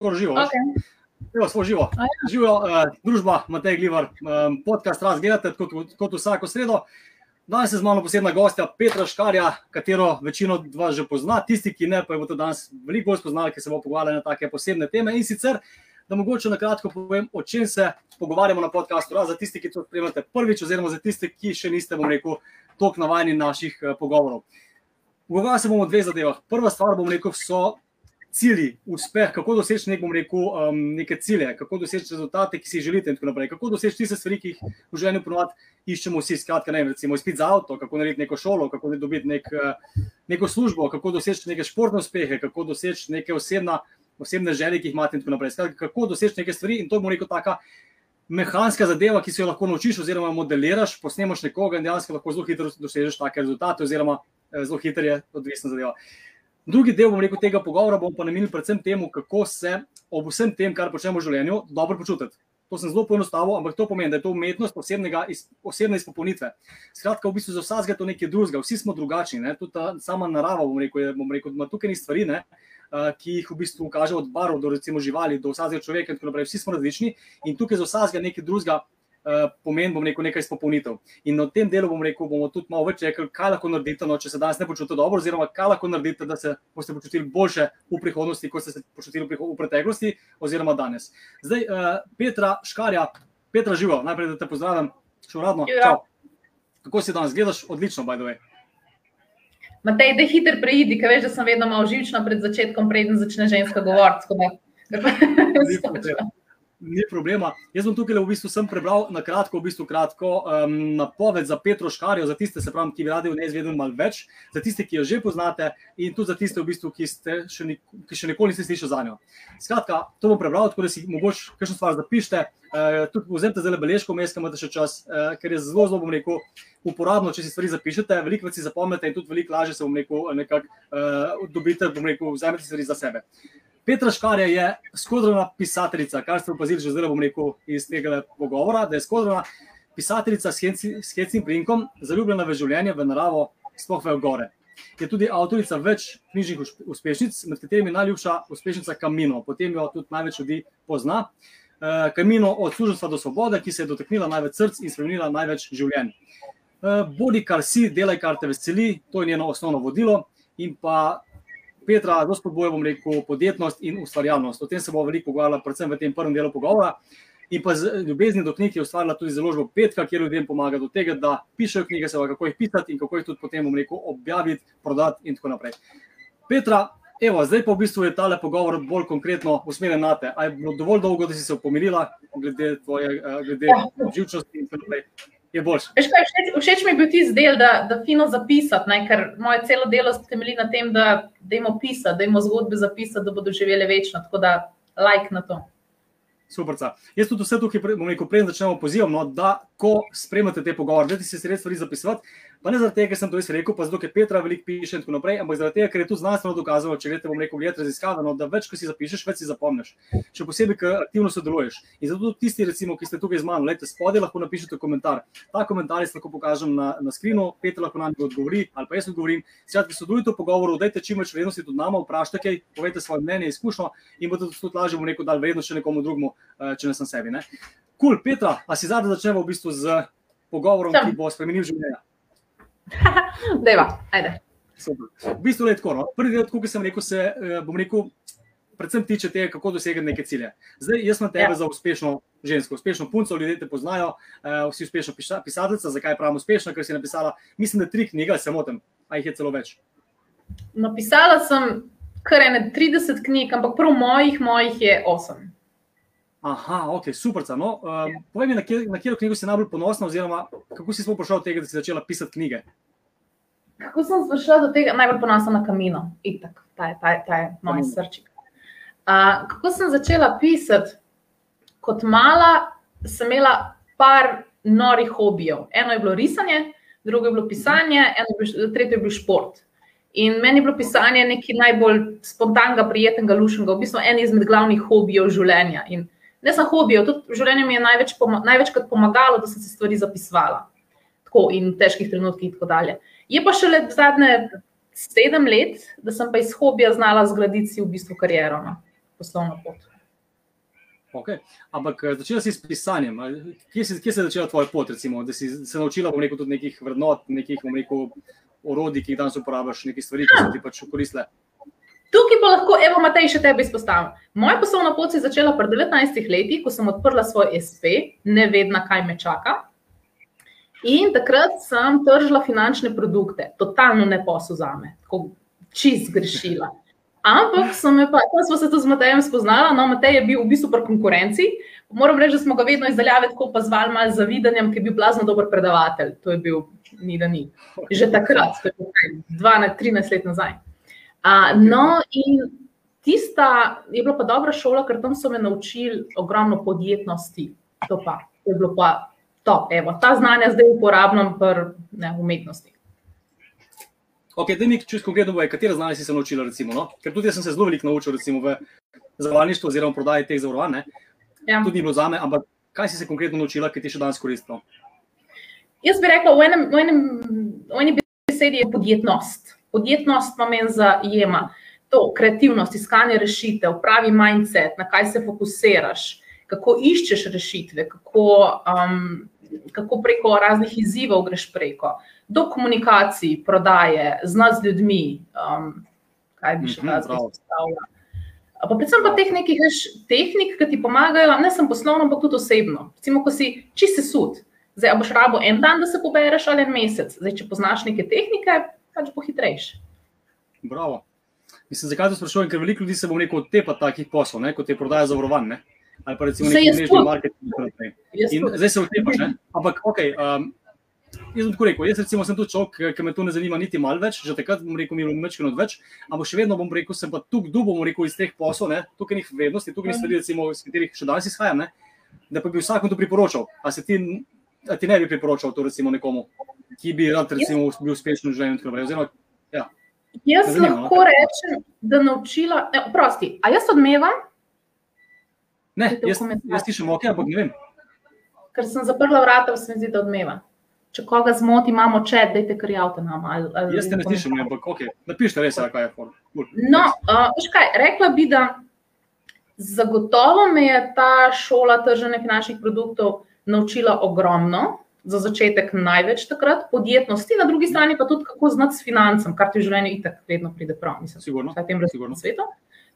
Skoro živo. Okay. Evo, smo živo. Ja. Živijo uh, družba Matej Glivar, um, podcast razgledate kot, kot vsako sredo. Danes je z mano posebna gostja Petra Škarja, katero večino vas že pozna, tisti, ki ne, pa je bo to danes veliko bolj spoznali, ker se bo pogovarjali na take posebne teme. In sicer, da mogoče na kratko povem, o čem se pogovarjamo na podkastu. Za tisti, ki to spremljate prvič, oziroma za tiste, ki še niste, bom rekel, tok navajeni naših uh, pogovorov. Pogovarjamo se bomo o dveh zadevah. Prva stvar, bom rekel, so cilji, uspeh, kako doseči nek, um, neke cilje, kako doseči rezultate, ki si jih želite, in tako naprej. Kako doseči tiste stvari, ki jih v življenju ponovadi iščemo vsi, skratka, ne, recimo, izpit za avto, kako narediti neko šolo, kako dobiti nek, uh, neko službo, kako doseči neke športne uspehe, kako doseči neke osebna, osebne želje, ki jih imate, in tako naprej. Skratka, kako doseči neke stvari, in to bo neko taka. Mehanska zadeva, ki se jo lahko naučiš, oziroma modeliraš, posnemaš nekoga in dejansko lahko zelo hitro dosežeš take rezultate, oziroma eh, zelo hitro je odvisna zadeva. Drugi del, bom rekel, tega pogovora bom pa namenil predvsem temu, kako se ob vsem tem, kar počnemo v življenju, dobro počutiti. To sem zelo poenostavil, ampak to pomeni, da je to umetnost osebnega, osebne izpopolnitve. Skratka, v bistvu za vsakega to nekaj drugega, vsi smo drugačni. Ne? Tudi ta sama narava, bom rekel, je, bom rekel, ima tukaj ni stvari, ne? ki jih v bistvu kaže od barov do recimo živali, do vsakega človeka in tako naprej. Vsi smo različni in tukaj za vsakega nekaj drugega Eh, pomen, bom rekel, nekaj izpopolnitev. In na tem delu bom rekel, bomo tudi malo več rekli, kaj lahko naredite, no, če se danes ne počutite dobro, oziroma kaj lahko naredite, da se boste počutili boljše v prihodnosti, kot ste se počutili v preteklosti, oziroma danes. Zdaj, uh, Petra Škarja, Petra Živo, najprej da te pozdravim, še uradno. Ja. Kako si danes gledaš? Odlično, by the way. Matej, da hiter preidi, ker veš, da sem vedno malo živčna pred začetkom, preden začne ženska govoriti. Ni problema. Jaz bom tukaj v bistvu sem prebral na kratko, v bistvu kratko um, napoved za Petro Škarjo, za tiste, se pravi, ki bi radi v njej izvedeli malo več, za tiste, ki jo že poznate in tudi za tiste, v bistvu, ki, še, ni, ki še nikoli niste slišali za njo. Skratka, to bom prebral, tako da si mogoče kakšno stvar zapišite. Uh, tudi vzemite zelo beležko, mesta imate še čas, uh, ker je zelo, zelo, bom rekel, uporabno, če si stvari zapišete, veliko več si zapomnite in tudi veliko lažje se, bom rekel, nekako uh, dobite, bom rekel, vzemite stvari za sebe. Petra Škarja je skodrona pisateljica, kar ste opazili že zdaj, bom rekel, iz tega pogovora, da je skodrona pisateljica s hecnim prinkom, zaljubljena v življenje, v naravo, sploh v gore. Je tudi avtorica več knjižnih uspešnic, med katerimi najljubša uspešnica Kamino, potem jo tudi največ ljudi pozna. Kamino eh, od služenstva do svobode, ki se je dotaknila največ src in spremenila največ življenj. Eh, bodi kar si, delaj kar te veseli, to je njeno osnovno vodilo. In pa Petra, zelo spodbuja, bom rekel, podjetnost in ustvarjalnost. O tem se bomo veliko pogovarjali, predvsem v tem prvem delu pogovora. In pa z ljubezni do knjig je ustvarila tudi založbo Petka, kjer ljudem pomaga do tega, da pišejo knjige, se kako jih pisati in kako jih tudi potem, bom rekel, objaviti, prodati in tako naprej. Petra, evo, zdaj pa v bistvu je tale pogovor bolj konkretno usmerjen na te. Ali je bilo dovolj dolgo, da si se upomirila glede tvoje uh, glede živčnosti in tako naprej? Je boljši. Všeč, všeč mi je bil ti zdel, da, da fino zapisati, ne? ker moje celo delo temelji na tem, da dajmo pisati, da dajmo zgodbe zapisati, da bodo živele večno. Tako da like na to. Super. Jaz tudi vse tukaj, bom rekel, prej začnemo pozivom, no, da ko spremljate te pogovore, da si se res stvari zapisati. Pa ne zaradi tega, ker sem to res rekel, pa zato, ker Petra veliko piše in tako naprej, ampak zaradi tega, ker je tu znanstveno dokazano, če greste, bom rekel, gledati raziskave, no, da več, ko si zapišeš, več si zapomniš. Še posebej, ker aktivno sodeluješ. In zato tudi tisti, recimo, ki ste tukaj z mano, lejte spodaj, lahko napišete komentar. Ta komentar jaz lahko pokažem na, na skrinu, Petra lahko na njega odgovori, ali pa jaz odgovorim. Skratka, sodelujte v pogovoru, dajte čim več vrednosti tudi nama, vprašajte kaj, povejte svoje mnenje, izkušnjo in boste tudi lažje, bom rekel, dal vrednost še nekomu drugemu, eh, če ne sem sebi. Kul, cool, Petra, a si zadnji začnemo v bistvu z pogovorom, ki bo spremenil življenje. Deva, ajde. V bistvu je tako. No. Prvi del, kot sem rekel, se eh, bom rekel, predvsem tiče tega, kako dosegati neke cilje. Zdaj, jaz sem tebe ja. za uspešno žensko, uspešno punco, ljudje te poznajo, uh, vsi uspešno pisateljica. Zakaj pravim uspešno? Ker si napisala, mislim, da tri knjige, se motim, a jih je celo več. Napisala sem kar ene 30 knjig, ampak prav mojih, mojih je 8. Aha, ok, super. No, um, povej mi, na katero knjigo si najbolj ponosna, oziroma kako si sploh prišel do tega, da si začela pisati knjige? Kako sem prišla do tega, najbolj ponosna na kamino, itak, ta je, ta je, ta je moj srčik. Uh, kako sem začela pisati? Kot mala sem imela par norih hobijev. Eno je bilo risanje, drugo je bilo pisanje, eno je bilo, tretje je bil šport. In meni je bilo pisanje nekaj najbolj spontanega, prijetnega, lušnega, v bistvu en izmed glavnih hobijev življenja. In ne samo hobijo, tudi v življenju mi je največ, največkrat pomagalo, da sem se stvari zapisovala. Tako in v težkih trenutkih, in tako dalje. Je pa šele zadnje sedem let, da sem pa iz hobija znala zgraditi si v bistvu kariero, no, poslovno pot. Okay. Ampak eh, začela si s pisanjem. Kje si, kje si začela tvoja pot, recimo, da si se naučila rekel, tudi nekih vrednot, nekih rekel, orodij, ki jih danes uporabljaš, nekih stvari, ki so ti pač koristile? Tukaj pa lahko, evo, Matej, še tebe izpostavim. Moja poslovna pot se je začela pred 19 leti, ko sem odprla svoj SP, ne vedno, kaj me čaka. In takrat sem tržila finančne produkte, totalno ne posel za me, čist grešila. Ampak smo se tudi z Matejem spoznali, no, Matej je bil v bistvu pri konkurenci. Moram reči, da smo ga vedno izdaljali tako pa zvali malo zavidanjem, ker je bil blazno dober predavatelj. To je bil ni da ni. Že takrat, to je bilo 12-13 let nazaj. A, no, in tista je bila pa dobra šola, ker tam so me naučili ogromno podjetnosti. To pa je bilo pa top. Evo, ta znanja zdaj uporabljam v umetnosti. Ok, da mi čisto konkretno boje, katera znanja si se naučila, recimo, no? ker tudi jaz sem se zelo veliko naučil recimo, v zavarovalništvu oziroma prodaji teh zavarovanj. Ja. Tudi ni bilo za me, ampak kaj si se konkretno naučila, ki ti še danes koristilo? Jaz bi rekla, v enem, v enem, v enem besedi je podjetnost. Podjetnost pomeni zajema to kreativnost, iskanje rešitev, pravi mindset, na kaj se fokusiraš, kako iščeš rešitve, kako, um, kako preko raznih izzivov greš preko do komunikacij, prodaje, znati z ljudmi, um, kaj bi še lahko mhm, predstavljal. Pa predvsem pa teh nekih veš, tehnik, ki ti pomagajo, ne samo poslovno, ampak tudi osebno. Recimo, ko si čisi sud, zdaj boš rabo en dan, da se pobereš ali en mesec. Zdaj, če poznaš neke tehnike, pač pohitrejš. Bravo. Mislim, zakaj to sprašujem? Ker veliko ljudi se bo neko tepa takih poslov, ne? kot je prodaja zavarovanj. Ne? Ali pa recimo neki mrežni marketing. Zdaj se vtepaš, ampak ok. Um, Jaz sem tako rekel, jaz recimo sem tu človek, ki me to ne zanima niti malo več, že takrat bom rekel, mi imamo večkrat več, ampak še vedno bom rekel, sem pa tu kdo bom rekel iz teh poslov, tukaj nekih vrednosti, tukaj nekih stvari, recimo, iz katerih še danes izhajam, ne? da pa bi vsakom to priporočal. A se ti, a ti ne bi priporočal to recimo nekomu, ki bi rad recimo bil uspešen v življenju in tako naprej. Oziroma, ja. Jaz zanima, lahko no? rečem, da naučila, ne, prosti, a jaz odmevam? Ne, jaz, jaz tišem ok, ampak ne vem. Ker sem zaprla vrata, se mi zdi, da odmevam če koga zmoti, imamo čet, da je kar javno nam. Ali, ali Jaz te ne slišim, ampak ok, napišite res, kaj je for. No, uh, kaj, rekla bi, da zagotovo me je ta šola trženja finančnih produktov naučila ogromno. Za začetek največ takrat podjetnosti, na drugi strani pa tudi kako znati s financami, kar ti v življenju itak vedno pride prav, mislim, sigurno, v tem razvitem svetu.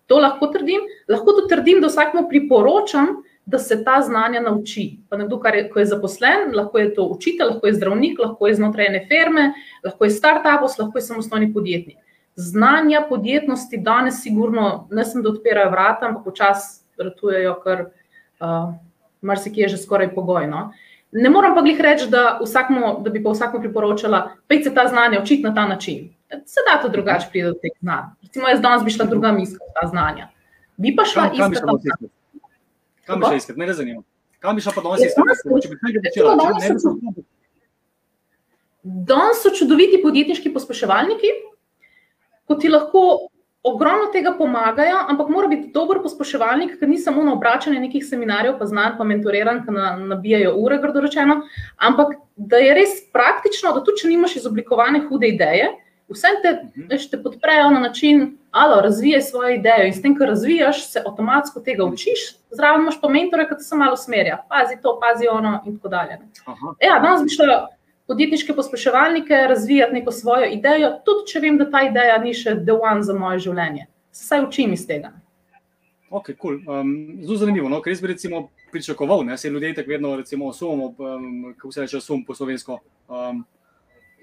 To lahko trdim. Lahko tudi trdim, da vsakmu priporočam, da se ta znanja nauči. Pa nekdo, je, ko je zaposlen, lahko je to učitelj, lahko je zdravnik, lahko je znotraj ene firme, lahko je start-up, lahko je samostojni podjetnik. Znanja podjetnosti danes, sigurno, ne samo da odpirajo vrata, ampak počasi vrtujejo, kar uh, marsikje je že skoraj pogojno. Ne moram pa jih reči, da, vsakmo, da bi pa vsakmu priporočala, pej se ta znanja učiti na ta način. Se da to drugače pride do teh znanj. Recimo, jaz danes bi šla druga misel, ta znanja. Bi pa šla iskati. Kam bi šel iskati, ne zanima. Kam bi šel pa danes iskati, če bi kaj začela? Danes so čudoviti podjetniški pospeševalniki, ko ti lahko ogromno tega pomagajo, ampak mora biti dober pospeševalnik, ker ni samo na obračanje nekih seminarjev, pa znanj, pa mentoriran, ki nabijajo ure, grdo rečeno, ampak da je res praktično, da tudi če nimaš izoblikovane hude ideje, vse te, mhm. veš, te podprejo na način, da razvijaj svojo idejo in s tem, kar razvijaš, se avtomatsko tega učiš. Zraven imaš pa mentore, ki te samo malo usmerja, pazi to, pazi ono in tako dalje. Ja, danes bi šlo podjetniške pospeševalnike razvijati neko svojo idejo, tudi če vem, da ta ideja ni še the one za moje življenje. Se saj učim iz tega. Ok, cool. um, zelo zanimivo. No? Ker jaz bi recimo pričakoval, da se ljudje tako vedno, recimo, sumimo, um, kako se reče, sum po slovensko. Um,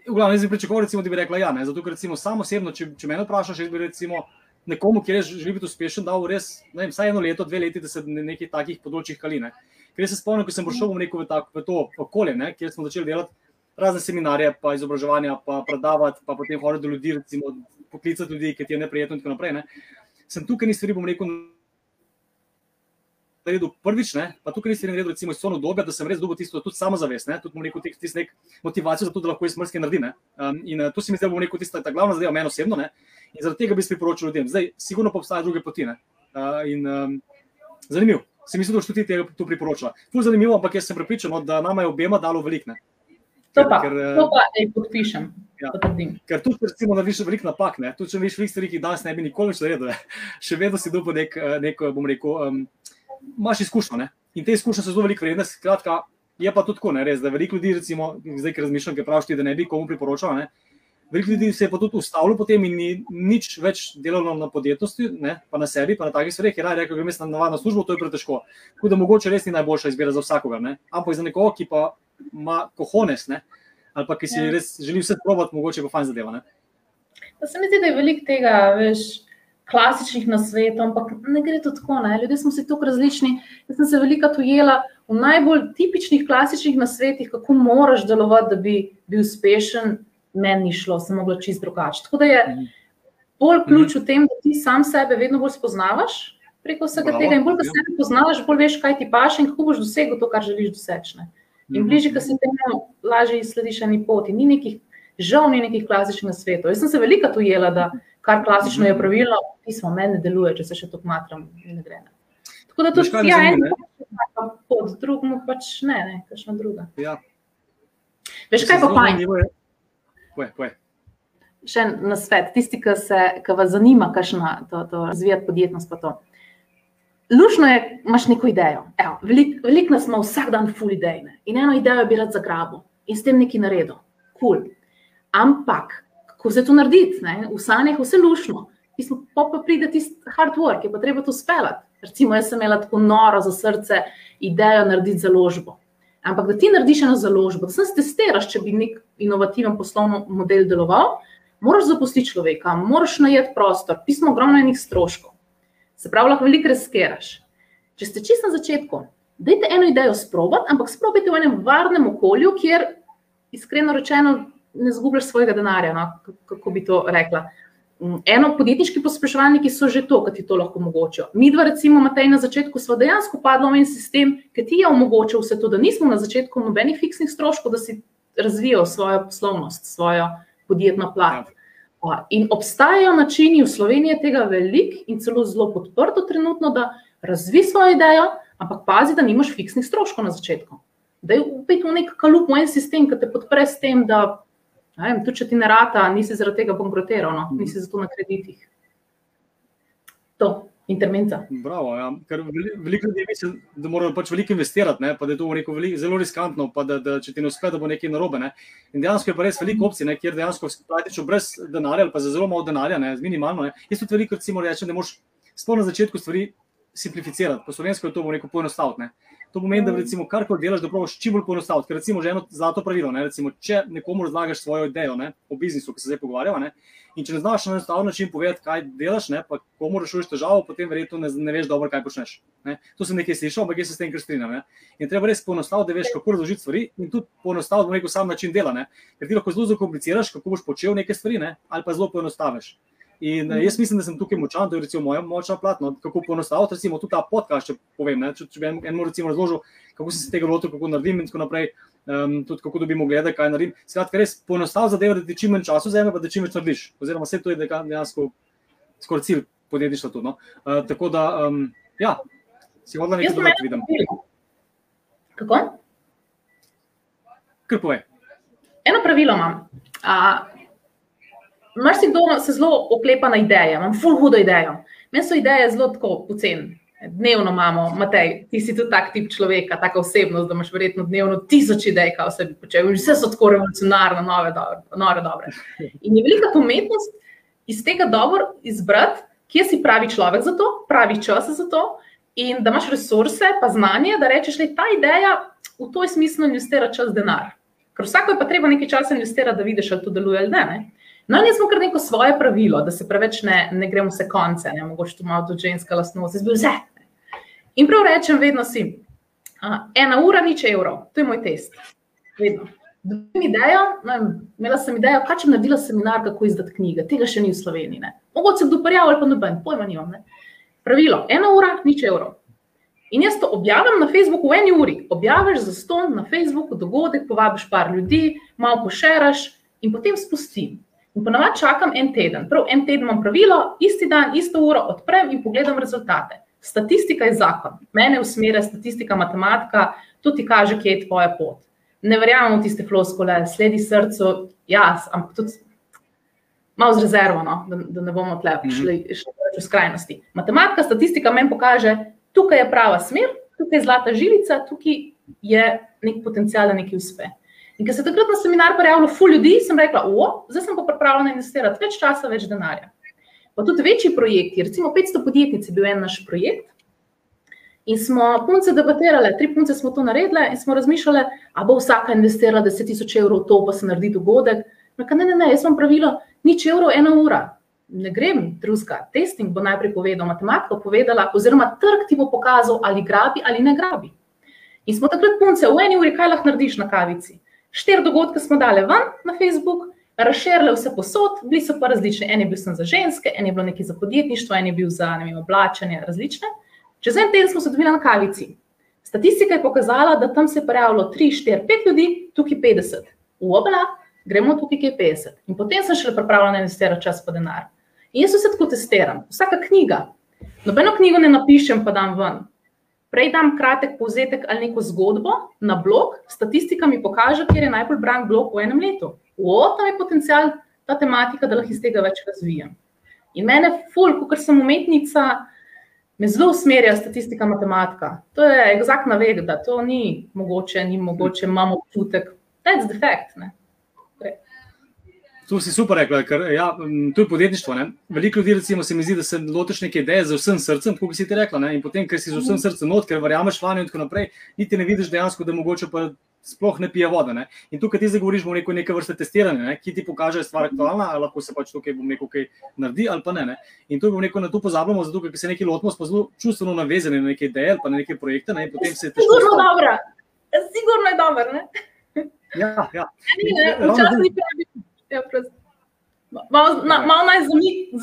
v glavnem, jaz bi pričakoval, recimo, da bi rekla ja. Ne? Zato, ker recimo, samo osebno, če, če me vprašaš, bi recimo nekomu, ki res želi biti uspešen, dal res, vem, vsaj eno leto, dve leti, da se na nekih takih področjih kaline. Ker se spomnim, ko sem prišel v neko v, tak, v to okolje, ne? kjer smo začeli delati razne seminarje, pa izobraževanja, pa predavati, pa potem hoditi do ljudi, recimo, poklicati ljudi, ki ti je neprijetno in tako naprej. Ne? Sem tukaj ni stvari, bom rekel, naredil prvič, ne? pa tukaj nisem naredil, recimo, iz sono dobe, da sem res dobil tisto, tudi samozavest, ne? tudi rekel, tisto nek motivacijo za to, da lahko iz smrske naredim. Um, in uh, to se mi zdaj bo rekel, tista ta glavna zadeva, meni osebno. Ne? In zaradi tega bi priporočil ljudem. Zdaj, sigurno pa obstajajo druge poti. Uh, in um, zanimivo, se mi zdi, da tudi ti to priporočila. Ful zanimivo, ampak jaz sem prepričan, no, da nama je obema dalo veliko. To pa, ker, to pa, ej, podpišem. Ja. Ker tu, recimo, narediš veliko napak, tu če veš veliko stvari, ki danes ne bi nikoli več naredil, še vedno si dobil nek, nek, bom rekel, um, imaš izkušnjo ne? in te izkušnje so zelo velike vrednosti. Skratka, je pa tudi tako, ne res, da veliko ljudi, recimo, zdaj, ki razmišljam, ki praviš, da ne bi komu priporočal. Ne? Veliko ljudi se je pa tudi ustavilo potem in ni nič več delalo na podjetnosti, ne? pa na sebi, pa na takih stvareh, ker je rekel, je na navadno službo, to je pretežko. Tako da mogoče res ni najboljša izbira za vsakogar, ne? ampak za nekoga, ki pa ima kohones, ne? ali pa ki si ja. res želi vse probati, mogoče pa fajn zadeva. Se mi zdi, da je veliko tega, veš klasičnih nasvetov, ampak ne gre to tako. Ne? Ljudje smo si tako različni. Jaz sem se veliko ujela v najbolj tipičnih klasičnih nasvetih, kako moraš delovati, da bi bil uspešen. Meni ni šlo, sem mogla čist drugače. Tako da je bolj ključ v tem, da ti sam sebe vedno bolj spoznavaš preko vsega Bravo, tega in bolj, ko ja. sebe poznaš, bolj veš, kaj ti paše in kako boš dosegel to, kar želiš doseči. In bližje, ko si temu, lažje slediš eni poti. Ni nekih, žal, ni nekih klasičnih nasvetov. Jaz sem se veliko ujela, da kar klasično je pravilno, pismo meni deluje, če se še tako matram in ne gre. Tako da to še ja, en pod drugim, pač ne, ne, kakšna druga. Ja. Veš, kaj pa fajn? Še na svet, tisti, ki, se, ki vas zanima, kakšna to, to razvijati podjetnost, pa to. Lušno je, imaš neko idejo. Veliko velik nas ima vsak dan full idejne in eno idejo bi rad zagrabil in s tem nekaj naredil. Cool. Ampak kako se to narediti, v sanjah vse lušno. Pa, pa pride tisti hard work, je pa treba to speljati. Recimo, jaz sem imela tako noro za srce idejo narediti založbo. Ampak da ti narediš eno založbo, da se testiraš, če bi nek inovativen poslovni model deloval, moraš zaposliti človeka, moraš najeti prostor, pismo ogromno enih stroškov. Se pravi, lahko veliko riskiraš. Če ste čisto na začetku, dajte eno idejo sprobati, ampak sprobajte v enem varnem okolju, kjer, iskreno rečeno, ne zgubljaš svojega denarja, no? kako bi to rekla. Mm, eno podjetniški pospeševalniki so že to, kar ti to lahko omogočajo. Mi dva, recimo, Matej, na začetku smo dejansko padli v en sistem, ki ti je omogočil vse to, da nismo na začetku nobenih fiksnih stroškov, da si razvijal svojo poslovnost, svojo podjetno plat. Ja. In obstajajo načini v Sloveniji tega velik in celo zelo podprto trenutno, da razvi svojo idejo, ampak pazi, da nimaš fiksnih stroškov na začetku. Da je upet v nek kalup, v en sistem, ki te podpre s tem, da Vem, tudi če ti ne rata, nisi zaradi tega bankrotiral, no? nisi zato na kreditih. To, intermenca. Bravo, ja. Ker veliko ljudi misli, da morajo pač veliko investirati, ne? pa da je to rekel, veliko, zelo riskantno, pa da, da če ti ne uspe, da bo nekaj narobe. Ne? In dejansko je pa res veliko opcij, ne? kjer dejansko platiš brez denarja ali pa za zelo malo denarja, ne? z minimalno. Ne? Jaz tudi veliko recimo rečem, da moraš sploh na začetku stvari simplificirati. Po slovensko je to, bom rekel, poenostaviti. To pomeni, da recimo karkoli delaš, da probiš čim bolj poenostaviti. Ker recimo že eno zlato pravilo, ne? recimo, če nekomu razlagaš svojo idejo ne? o biznisu, ki se zdaj pogovarjava, ne? in če ne znaš na enostaven način povedati, kaj delaš, ne? pa komu rešuješ težavo, potem verjetno ne, ne veš dobro, kaj počneš. Ne? To sem nekaj slišal, ampak jaz se s tem strinjam. In treba res poenostaviti, da veš, kako razložiti stvari in tudi poenostaviti, da sam način dela. Ne? Ker ti lahko zelo zakompliciraš, kako boš počel neke stvari, ne? ali pa zelo poenostaviš. In mm. jaz mislim, da sem tukaj močan, to je recimo moja močna plat. No, kako poenostaviti, recimo tudi ta podcast, če povem, ne, če, če bi en, en recimo razložil, kako sem se tega lotil, kako naredim in tako naprej, um, tudi kako dobimo gledati, kaj naredim. Skratka, res poenostaviti zadeve, da ti čim manj časa vzame, pa da čim več narediš. Oziroma, vse to je dejansko skoraj cilj podjetništva tudi. No. Uh, tako da, um, ja, si hodila nekaj drugega, vidim. Kako? Kar povej. Eno pravilo imam. Uh, Marsikdo se zelo oklepa na ideje, imam full hudo idejo. Meni so ideje zelo tako poceni. Dnevno imamo, Matej, ti si tudi tak tip človeka, taka osebnost, da imaš verjetno dnevno tisoč idej, kaj vse bi počel. Vse so tako revolucionarne, nove, dobre, nore, dobre. In je velika umetnost iz tega dobro izbrati, kje si pravi človek za to, pravi čas za to, in da imaš resurse, pa znanje, da rečeš, da je ta ideja v toj smislu investira čas denar. Ker vsako je pa treba nekaj časa investirati, da vidiš, ali to deluje ali ne. ne? No, in jaz smo kar neko svoje pravilo, da se preveč ne, ne gremo vse konce, ne mogoče tu malo tudi ženska lastnost, zdaj vse. In prav rečem, vedno si, uh, ena ura, nič evrov, to je moj test. Vedno. Dobim idejo, no, imela sem idejo, kaj če bi naredila seminar, kako izdati knjige, tega še ni v Sloveniji. Mogoče se kdo prijavil ali pa noben, pojma nimam. Ne. Pravilo, ena ura, nič evrov. In jaz to objavim na Facebooku v eni uri. Objaviš za ston na Facebooku dogodek, povabiš par ljudi, malo pošeraš in potem spustim. In ponovadi čakam en teden. Prav en teden imam pravilo, isti dan, isto uro odprem in pogledam rezultate. Statistika je zakon, mene usmerja statistika, matematika, to ti kaže, kje je tvoja pot. Ne verjamem v tiste floskole, sledi srcu, jaz, ampak tudi malo z rezervo, no, da, da ne bomo tle mhm. šli, šli v skrajnosti. Matematika, statistika meni pokaže, tukaj je prava smer, tukaj je zlata žilica, tukaj je nek potencial, da nekaj uspe. In ker se takrat na seminar pojavilo ful ljudi, sem rekla, o, zdaj sem pa pripravljena investirati več časa, več denarja. Pa tudi večji projekti, recimo 500 podjetnic je bil en naš projekt. In smo punce debatirali, tri punce smo to naredili in smo razmišljali, a bo vsaka investirala 10 tisoč evrov v to, pa se naredi dogodek. No, ne, ne, ne, jaz sem pravilo, nič evrov, ena ura. Ne grem drugega. Testing bo najprej povedal, matematika povedala, oziroma trg ti bo pokazal, ali grabi ali ne grabi. In smo takrat punce, v eni uri, kaj lahko narediš na kavici. Štiri dogodke smo dali ven na Facebook, razširile vse posod, bili so pa različni. En je bil za ženske, en je bil nekaj za podjetništvo, en je bil za vem, oblačenje, različne. Čez en teden smo se dobili na kavici. Statistika je pokazala, da tam se je pojavilo 3, 4, 5 ljudi, tukaj 50. V obla, gremo tukaj, ki je 50. In potem sem šele pripravljena investirati čas pa denar. In jaz se tako testiram. Vsaka knjiga. Nobeno knjigo ne napišem, pa dam ven prej dam kratek povzetek ali neko zgodbo na blog, statistika mi pokaže, kje je najbolj bran blog v enem letu. O, tam je potencial ta tematika, da lahko iz tega več razvijam. In mene, ful, ker sem umetnica, me zelo usmerja statistika, matematika. To je egzaktna vega, da to ni mogoče, ni mogoče, imamo občutek, that's the fact. Ne? To si super rekla, ker ja, to je podjetništvo. Ne? Veliko ljudi, recimo, se mi zdi, da se lotiš neke ideje z vsem srcem, kot si ti rekla. Ne? In potem, ker si z vsem srcem not, ker verjameš vanjo in tako naprej, niti ne vidiš dejansko, da mogoče pa sploh ne pije vode. Ne? In tukaj ti zdaj govoriš o neko, neke vrste testiranja, ne? ki ti pokaže, da je stvar aktualna, ali lahko se pač tukaj bom neko kaj naredi ali pa ne. ne? In to bomo neko na to pozabljamo, zato ker se nekaj lotimo, smo zelo čustveno navezani na neke ideje ali pa na neke projekte. Ne? Sigurno dobro, sigurno je dobro. Ja, ja. Včasih ni pravi. Ja, Malo mal naj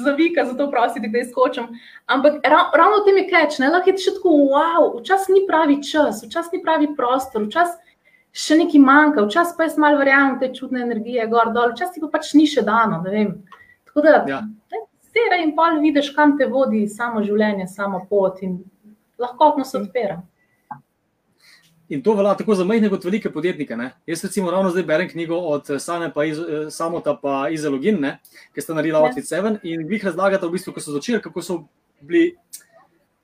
zavika, zato prosim, da izkočim. Ampak rav, ravno v tem je keč, ne lahko je še tako, wow, včasih ni pravi čas, včasih ni pravi prostor, včasih še nekaj manjka, včasih pa jaz malo verjamem te čudne energije, gor dol, včasih pa pač ni še dano. Tako da, ja. stera in pol vidiš, kam te vodi samo življenje, samo pot in lahko se odpira. In to velja tako za majhne kot velike podjetnike. Ne? Jaz recimo ravno zdaj berem knjigo od eh, Sane pa iz, eh, Samota pa Izelogin, ki sta naredila Outfit 7 in vi razlagate, v bistvu, ko so začeli, kako so bili.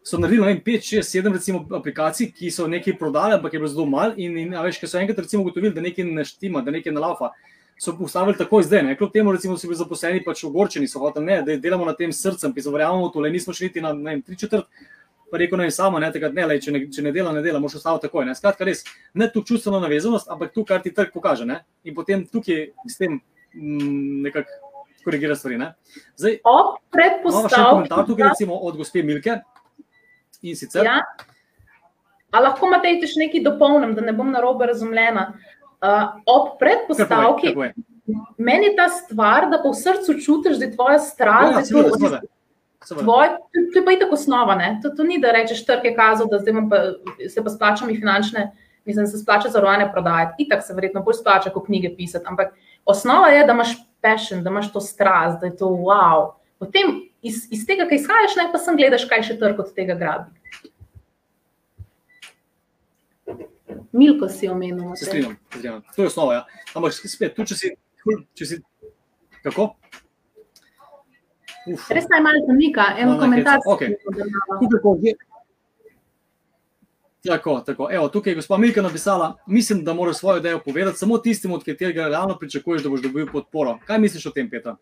So naredili 5, 6, 7 recimo, aplikacij, ki so nekaj prodali, ampak je bilo zelo malo. In, in veš, ki so enkrat ugotovili, da nekaj ne štima, da nekaj ne lava, so postavili tako zdaj. Ne? Kljub temu, recimo, so bili zaposleni pač ogorčeni, so hoteli, ne, da delamo na tem srcem, ki so verjamemo v to, le nismo šli na 3 četrt pa rekel, ne, samo, ne, tega, ne, lej, če, ne, če ne dela, ne dela, moraš ostati takoj. Ne. Skratka, res, ne tu čustveno navezanost, ampak tu, kar ti trg pokaže. Ne. In potem tukaj s tem mm, nekako korigira stvari. Ne. Zdaj, imamo še komentar tukaj, recimo od gospe Milke. In sicer. Ja. A lahko imate še nekaj dopolnim, da ne bom narobe razumljena. Uh, ob predpostavki, meni je ta stvar, da po srcu čutiš, da je tvoja strast. Ja, Tvoj, to je pa itak osnova. To, to ni, da rečeš, trg je kazal, da pa, se pa splača mi finančne, mislim, se splača zarovane prodajati. Itak se verjetno bolj splača, kot knjige pisati. Ampak osnova je, da imaš passion, da imaš to strast, da je to wow. Potem iz, iz tega, kaj izhajaš, ne pa sem gledaš, kaj še trg od tega grabi. Milko si omenil. Se strinjam, to je osnova. Ja. Ampak spet, tu če si, če si kako? Uf. Res naj malo zamika, eno no, komentar. Okay. Tako, tako. Evo, tukaj je gospod Milka napisala, mislim, da moraš svojo idejo povedati samo tistim, od katerega realno pričakuješ, da boš dobil podporo. Kaj misliš o tem, Petra?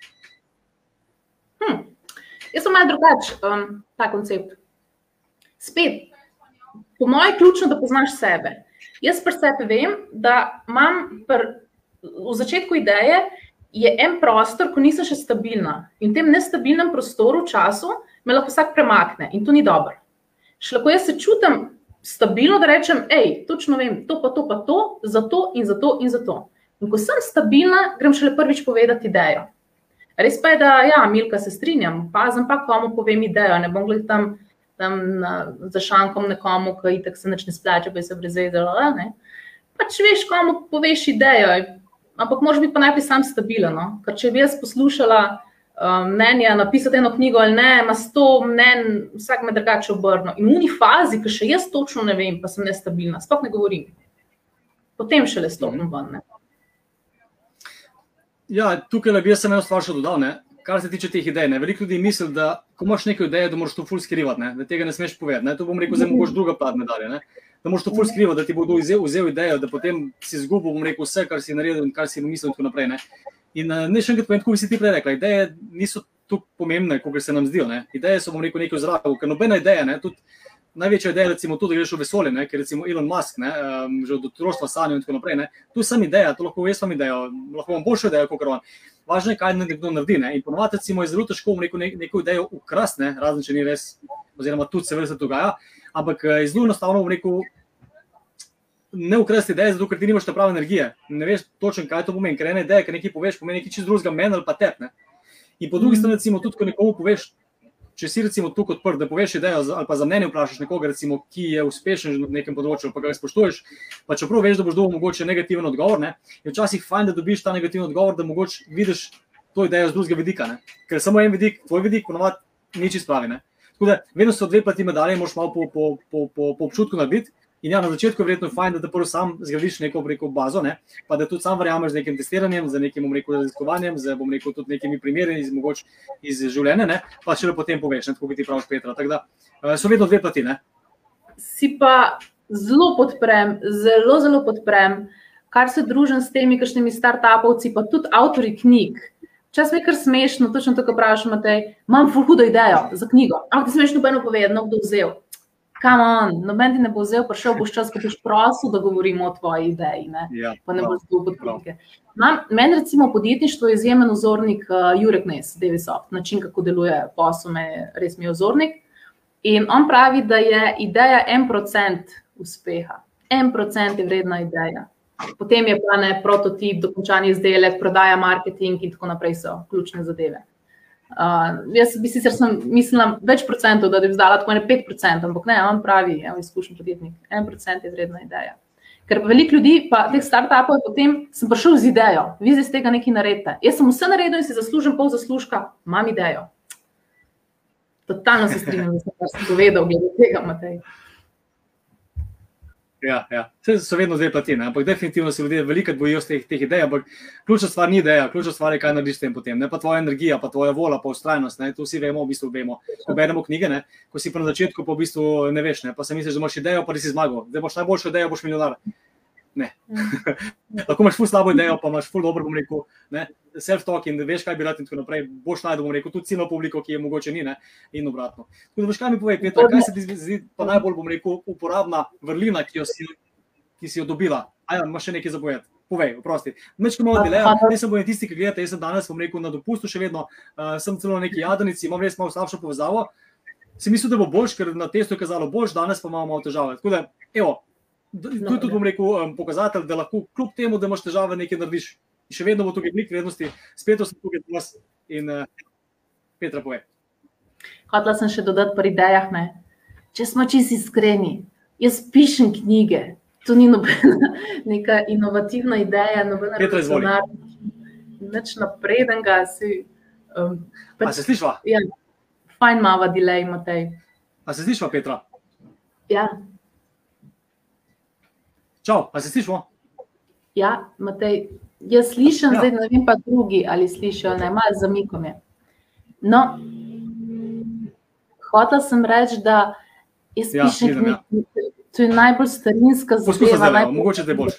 Hm. Jaz sem malo drugačen, um, ta koncept. Spet, po mojem, ključno, da poznaš sebe. Jaz pri sebi vem, da imam pr, v začetku ideje, je en prostor, ko nisem še stabilna. In v tem nestabilnem prostoru, času, me lahko vsak premakne in to ni dobro. Še lahko jaz se čutim stabilno, da rečem, hej, točno vem, to pa to, pa to, zato in zato in zato. In ko sem stabilna, grem šele prvič povedati idejo. Res pa je, da ja, Milka se strinjam, pazem pa, komu povem idejo, ne bom gledal tam, tam na, za šankom nekomu, ki itak se neč ne splača, pa se brezvedela. Pač veš, komu poveš idejo, ampak moraš biti pa najprej sam stabilen. No? Ker če bi jaz poslušala um, mnenja, napisati eno knjigo ali ne, ima sto mnen, vsak me drugače obrno. In v uni fazi, ki še jaz točno ne vem, pa sem nestabilna, sploh ne govorim. Potem šele stopim ven. Ja, tukaj bi jaz samo eno stvar še dodal. Ne? kar se tiče teh idej, ne, veliko ljudi misli, da ko imaš neko idejo, da moraš to ful skrivati, ne, da tega ne smeš povedati. Ne, to bom rekel, zdaj mogoče druga plat medalje. Ne, da moraš to ful skrivati, da ti bo kdo vzel, vzel idejo, da potem si izgubil, bom rekel, vse, kar si naredil in kar si mislil in tako naprej. Ne. In uh, ne še enkrat povem, kot bi si ti prej rekla, ideje niso tako pomembne, kot se nam zdijo. Ne. Ideje so, bom rekel, nekaj v zraku, ker nobena ideja, ne, tudi največja ideja, recimo, tudi, da greš v vesolje, ne, ker recimo Elon Musk, ne, um, že od otroštva sanjal in tako naprej. Ne, tu sem ideja, to lahko jaz vam idejo, lahko vam boljšo idejo, kot on. Važno je, kaj nekdo naredi. Ne. In ponovadi recimo, je zelo težko neko, neko idejo ukrasti, razen če ni res, oziroma tudi se vse dogaja, ampak je zelo enostavno v neko. Ne ukrasti ideje, zato ker ti nimaš prave energije. Ne veš točno, kaj to pomeni. Ker ena ideja, ki nekaj poveš, pomeni nekaj čist drugega, meni ali pa tep. Ne? In po drugi strani, recimo, tudi ko nekomu poveš, če si recimo tu odprt, da poveš idejo ali pa za mnenje vprašaš nekoga, recimo, ki je uspešen na nekem področju, pa ga spoštuješ, pa čeprav veš, da boš dobil mogoče negativen odgovor, ne? je včasih fajn, da dobiš ta negativen odgovor, da mogoče vidiš to idejo z drugega vidika. Ne? Ker samo en vidik, tvoj vidik, ponovadi nič spravi. Tako da vedno so dve plati medalje, moš malo po, po, po, po, po občutku narediti. In ja, na začetku je verjetno fajn, da prvo sam zgradiš neko preko bazo, ne? pa da tudi sam verjameš z nekim testiranjem, z nekim rekel, raziskovanjem, z rekel, tudi nekimi primeri iz, mogoč, iz življenja, ne? pa še le potem poveš, ne? tako kot ti praviš, Petra. Tako da uh, so vedno dve plati. Ne? Si pa zelo podprem, zelo, zelo podprem, kar se družim s temi, kakšnimi start-upovci, pa tudi avtori knjig. Čas mi je kar smešno, točno tako praviš, imam fulhudo idejo za knjigo. Ampak ti smeš nobeno povedati, no kdo vzel kam on, noben ti ne bo vzel, prišel boš čas, ko boš prosil, da govorimo o tvoji ideji. Ne? Ja, pa ne boš zgubil podpore. Meni, recimo, podjetništvo je izjemen ozornik uh, Jurek Nes, Devisoft, način, kako deluje posel, res mi je ozornik. In on pravi, da je ideja en procent uspeha, en procent je vredna ideja. Potem je pa ne prototip, dokončanje izdelek, prodaja, marketing in tako naprej so ključne zadeve. Uh, jaz bi sicer mislila več procentov, da bi zdala tako ne 5 procentov, ampak ne, on pravi, evo, izkušen podjetnik, 1 procent je vredna ideja. Ker veliko ljudi, pa teh startupov, potem sem prišel z idejo, vi zdaj iz tega nekaj naredite. Jaz sem vse naredil in si zaslužim pol zaslužka, imam idejo. Totalno se strinjam, da sem povedal glede tega, Matej. Ja, ja. So vedno dve plati, ampak definitivno se ljudje veliko bojijo teh, teh idej. Ampak ključna stvar ni ideja, ključna stvar je, kaj narediš s tem potem. Ne pa tvoja energija, pa tvoja vola, pa ustrajnost. Ne? To vsi vemo, v bistvu vemo. Ko beremo knjige, ne? ko si pa na začetku, pa v bistvu ne veš, ne? pa se misliš, da imaš idejo, pa si zmagal. Da boš najboljšo idejo, boš milijonar. Ne. Lahko imaš ful slabo idejo, pa imaš ful dobro, bom rekel, self-talk in veš, kaj bi rad in tako naprej. Boš najdel, bom rekel, tudi ciljno publiko, ki je mogoče ni ne? in obratno. Tudi, veš, kaj mi pove, Petra, kaj se ti zdi pa najbolj, bom rekel, uporabna vrlina, ki, si, ki si jo dobila? Ajaj, imaš še nekaj zapovedati. Povej, oprosti. Meč, ko imamo delejo, ne sem bojen tisti, ki gledate, jaz sem danes, bom rekel, na dopustu še vedno, uh, sem celo na neki jadrnici, imam res malo slabšo povezavo. Si mislil, da bo boljš, ker na testu je kazalo boljš, danes pa imamo malo težave. Tako da, evo, To je tudi, bom rekel, um, pokazatelj, da lahko kljub temu, da imaš težave, nekaj narediš. In še vedno bo tukaj veliko vrednosti, spet so tukaj vas in uh, Petra pove. Hotela sem še dodati pri idejah. Ne? Če smo čisto iskreni, jaz pišem knjige, to ni nobena neka inovativna ideja, nobena revolucionarna. Nič napredenega. Si, um, pač, se slišva? Ja, fajn mava delay, Matej. A se slišva, Petra? Ja. Čau, a se slišimo? Ja, Matej, jaz slišim, ja. zdaj ne vem pa drugi, ali slišijo, ne, malo zamikom je. No, hotel sem reči, da jaz ja, pišem knjige, ja. to je najbolj starinska zadeva. Poskuša zdaj, najbolj... mogoče te boš.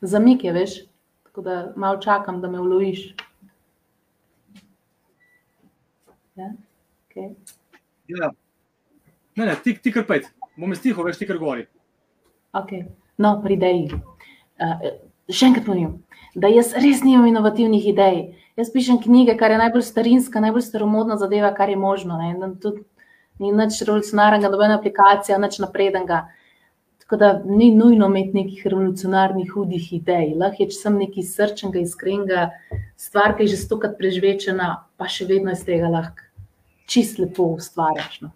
Zamik je, veš, tako da malo čakam, da me uloviš. Ja. Okay. Ja. Ne, ne, ti, ti kar pet, bom jaz tiho, veš ti kar govori. Okay. No, pri ideji. Uh, še enkrat povem, da jaz res nimam inovativnih idej. Jaz pišem knjige, kar je najbolj starinska, najbolj staromodna zadeva, kar je možno. Ne? Tudi ni nič revolucionarnega, nobena aplikacija, nič napredenega. Tako da ni nujno imeti nekih revolucionarnih, hudih idej. Lahko je, če sem neki srčnega, iskrenega, stvar, ki je že stokrat prežvečena, pa še vedno iz tega lahko čist lepo ustvarjaš. No.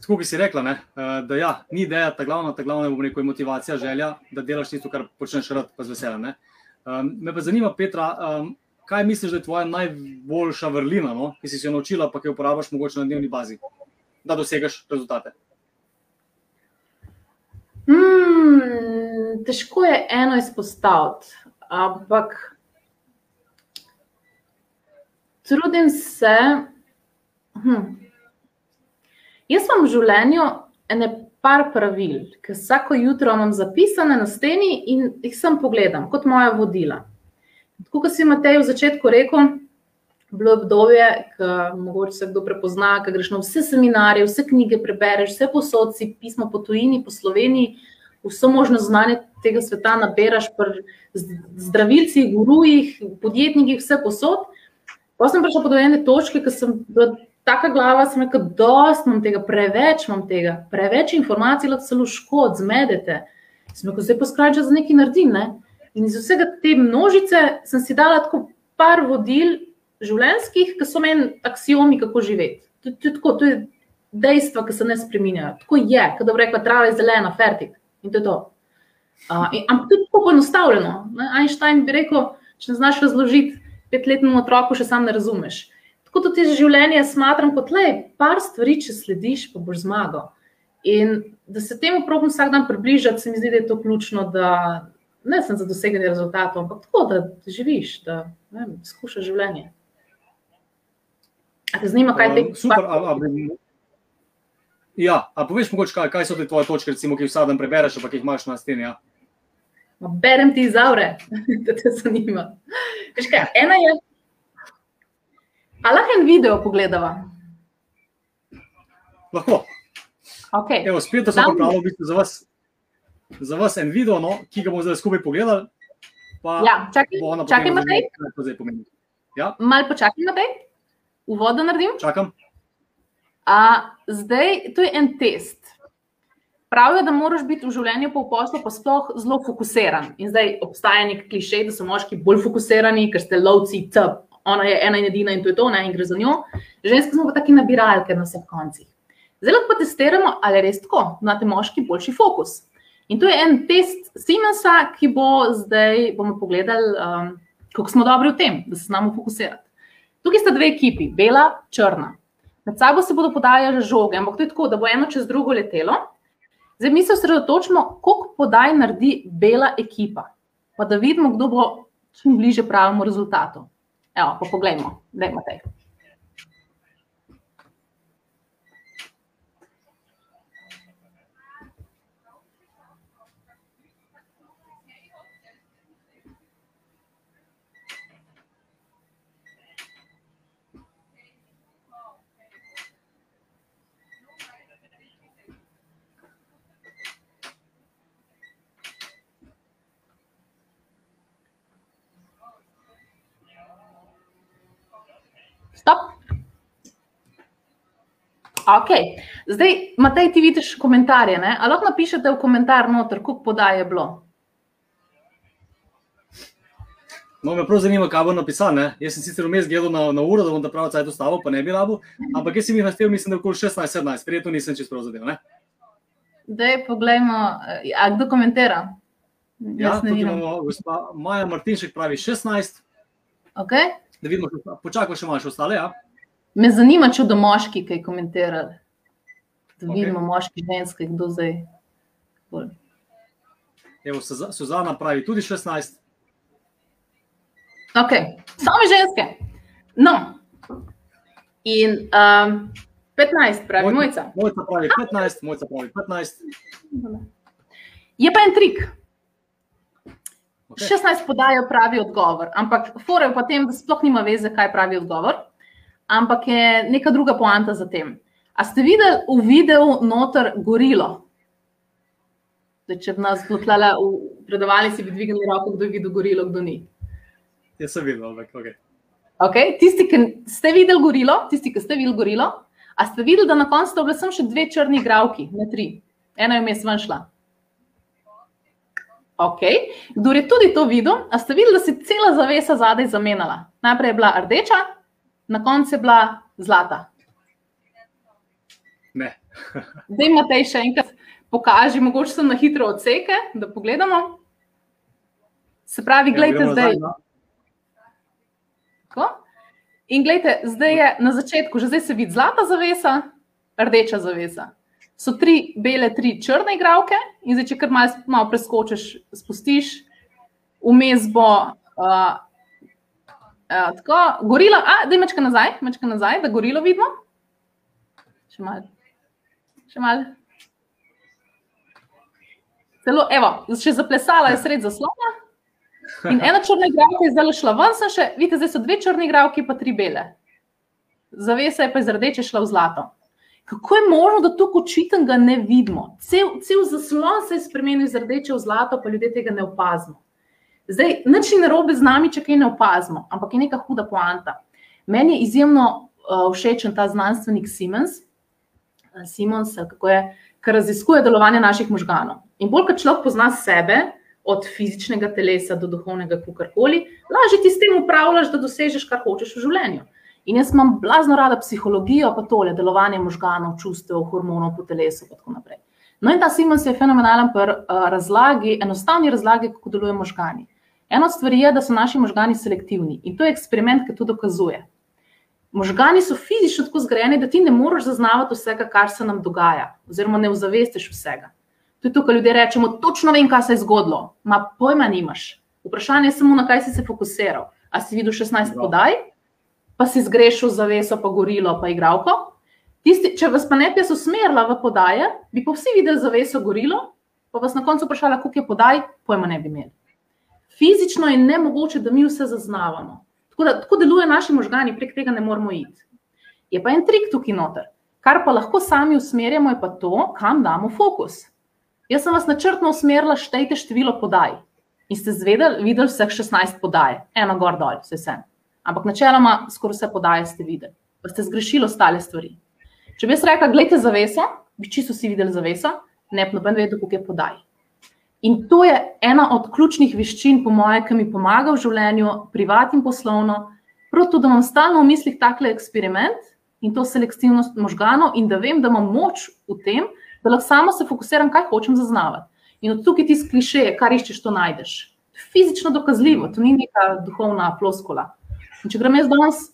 Tako bi si rekla, ne, eh, da ja, ni ideja, ta glavna, ta glavna rekel, je motivacija, želja, da delaš tisto, kar počneš rad, pa z veseljem. Um, me pa zanima, Petra, um, kaj misliš, da je tvoja najboljša vrlina, no, ki si se jo naučila, pa ki jo uporabljaš mogoče na dnevni bazi, da dosegaš rezultate? Hmm, težko je eno izpostaviti, ampak trudim se. Hm. Jaz imam v življenju ene par pravil, ki vsako jutro imam zapisane na steni in jih sem pogledam kot moja vodila. Tako kot si Matej v začetku rekel, bilo obdobje, ki mogoče se kdo prepozna, ki greš na vse seminarje, vse knjige prebereš, vse posodci, pismo po tujini, po Sloveniji, vso možno znanje tega sveta naberaš pri zdravilcih, gurujih, podjetnikih, vse posod. Pa sem prišla do ene točke, ki sem bila taka glava, sem rekla, dost imam tega, preveč imam tega, preveč informacij, lahko celo škod, zmedete. Sem rekel, zdaj poskrajam, za nekaj naredim. Ne? In iz vsega te množice sem si dala tako par vodil življenjskih, ki so meni axiomi, kako živeti. To, to, to, to je dejstva, ki se ne spremenjajo. Tako je, kot da bi rekla, trava je zelena, fertik. In to je to. Uh, in, ampak to je tako poenostavljeno. Einstein bi rekel, če ne znaš razložiti petletnemu otroku, še sam ne razumeš. Tako ti življenje smatram kot le, par stvari, če slediš, pa boš zmagal. In da se temu probam vsak dan približati, se mi zdi, da je to ključno, da ne sem za doseganje rezultatov, ampak tako, da živiš, da skušaš življenje. A te zanima, kaj te super. A, a, ja, a poveš mogoče, kaj, kaj so te tvoje točke, recimo, ki jih vsak dan prebereš, pa ki jih imaš na steni? Ja? Berem ti zaure, da te zanima. Veš kaj, ena je. A lahko en video pogledava? Lahko. Okay. Evo, spet sem pripravil v bistvu za vas, za vas en video, no, ki ga bomo zdaj skupaj pogledali. Ja, čakaj, čakaj, Matej. Ja? Mal počakaj, Matej uvoda naredim? Čakam. A, zdaj, to je en test. Pravijo, da moraš biti v življenju po poslu pa sploh zelo fokusiran. In zdaj obstaja nek klišej, da so moški bolj fokusirani, ker ste lovci, tep. Ona je ena in edina in to je to, ne in gre za njo. Ženske smo pa taki nabiralke na vseh koncih. Zdaj lahko testiramo, ali je res tako, imate moški boljši fokus. In to je en test Siemensa, ki bo zdaj, bomo pogledali, um, kako smo dobri v tem, da se znamo fokusirati. Tukaj sta dve ekipi, bela, črna. Med sabo se bodo podajali žoge, ampak to je tako, da bo eno čez drugo letelo. Zdaj mi se osredotočimo, koliko podaj naredi bela ekipa, pa da vidimo, kdo bo čim bliže pravemu rezultatu. Evo, pa poglejmo, da imate. Stop. Ok, zdaj, Matej, ti vidiš komentarje. Ali lahko napišete v komentar, noter, koliko podaj je bilo? No, me prav zanima, kaj bo napisano. Jaz sem sicer vmes gledal na, na uro, da bom ta pravi cajt ustavil, pa ne bi rabo. Ampak jaz sem jih nastavil, mislim, da okoli 16-17, prijetno nisem čez prav zadev. Dej, poglejmo, a kdo komentira? Ja, tukaj imamo gospa Maja Martinšek pravi 16. Okay da vidimo, počakaj, še imaš ostale. Ja? Me zanima, če do moški kaj komentirali. Da okay. vidimo, moški, ženske, kdo zdaj. Evo, Suzana pravi tudi 16. Ok, samo ženske. No, in um, 15, pravi mojca. Mojca pravi 15, mojca pravi 15. Je pa en trik. 16 podajo pravi odgovor, ampak fore pa tem, da sploh nima veze, kaj pravi odgovor, ampak je neka druga poanta za tem. A ste videli v videu noter gorilo? Da, če bi nas potlala v predavali, si bi dvignili roko, kdo je videl gorilo, kdo ni. Jaz sem videl, ampak ok. okay. Tisti, ki ste videli gorilo, tisti, ki ste videli gorilo, a ste videli, da na koncu sta bile samo še dve črni igravki, ne tri. Ena je vmes ven šla. Ok, kdo je tudi to videl, a ste videli, da se je cela zavesa zadaj zamenjala? Najprej je bila rdeča, na koncu je bila zlata. Ne. Zdaj imate še enkrat, pokaži, mogoče sem na hitro odseke, da pogledamo. Se pravi, gledajte ja, zdaj. Ko? In gledajte, zdaj je na začetku, že zdaj se vidi zlata zavesa, rdeča zavesa. so tri bele, tri črne igravke, in zdaj, če kar malo mal preskočiš, spustiš, vmes bo. Uh, uh, tako, gorila, a, da je mečka nazaj, mečka nazaj, da gorilo vidimo. Še malo. Še malo. Celo, evo, še zaplesala je sred zaslona. In ena črna igralka je zdaj šla ven, še, vidite, zdaj so dve črne igralke, pa tri bele. Zavesa je pa iz rdeče šla v zlato. Kako je možno, da tukaj očitnega ne vidimo? Cel, cel zaslon se je spremenil iz rdeče v zlato, pa ljudje tega ne opazimo. Zdaj, nič ni narobe z nami, če kaj ne opazimo, ampak je neka huda poanta. Meni je izjemno uh, všečen ta znanstvenik Simons, uh, Simons, kako je, ki raziskuje delovanje naših možganov. In bolj, ko človek pozna sebe, od fizičnega telesa do duhovnega, kakorkoli, lažje ti s tem upravljaš, da dosežeš, kar hočeš v življenju. In jaz imam blazno rada psihologijo, pa tole, delovanje možganov, čustev, hormonov po telesu in tako naprej. No, in ta Simons je fenomenalen pri uh, razlagi, enostavni razlagi, kako delujejo možgani. Eno stvar je, da so naši možgani selektivni in to je eksperiment, ki to dokazuje. Možgani so fizično tako zgrajeni, da ti ne moreš zaznavati vsega, kar se nam dogaja, oziroma ne ozavestiš vsega. To je to, kar ljudje rečemo, točno vem, kaj se je zgodilo, ma pojma nimaš. Vprašanje je samo, na kaj si se fokusiral. A si videl 16 no. podaj, pa si zgrešil zaveso, pa gorilo, pa igralko. Tisti, če vas pa ne bi jaz usmerila v podaje, bi pa vsi videli zaveso, gorilo, pa vas na koncu vprašala, koliko je podaj, pojma ne bi imeli. Fizično je nemogoče, da mi vse zaznavamo. Tako, da, tako deluje naši možgani, prek tega ne moramo iti. Je pa en trik tukaj noter. Kar pa lahko sami usmerjamo, je pa to, kam damo fokus. Jaz sem vas načrtno usmerila, štejte število podaj. In ste zvedeli, videli vseh 16 podaj, eno gor dol, vse sem. Ampak načeloma skoraj vse podaje ste videli, pa ste zgrešili ostale stvari. Če bi jaz rekla, gledajte zaveso, bi čisto vsi videli zaveso, ne pa noben vedel, koliko je podaj. In to je ena od ključnih veščin, po mojem, ki mi pomaga v življenju, privat in poslovno, prav to, da imam stalno v mislih takle eksperiment in to selektivnost možganov in da vem, da imam moč v tem, da lahko samo se fokusiram, kaj hočem zaznavati. In od tukaj ti sklišeje, kar iščeš, to najdeš. Fizično dokazljivo, to ni neka duhovna ploskola. In če grem jaz danes,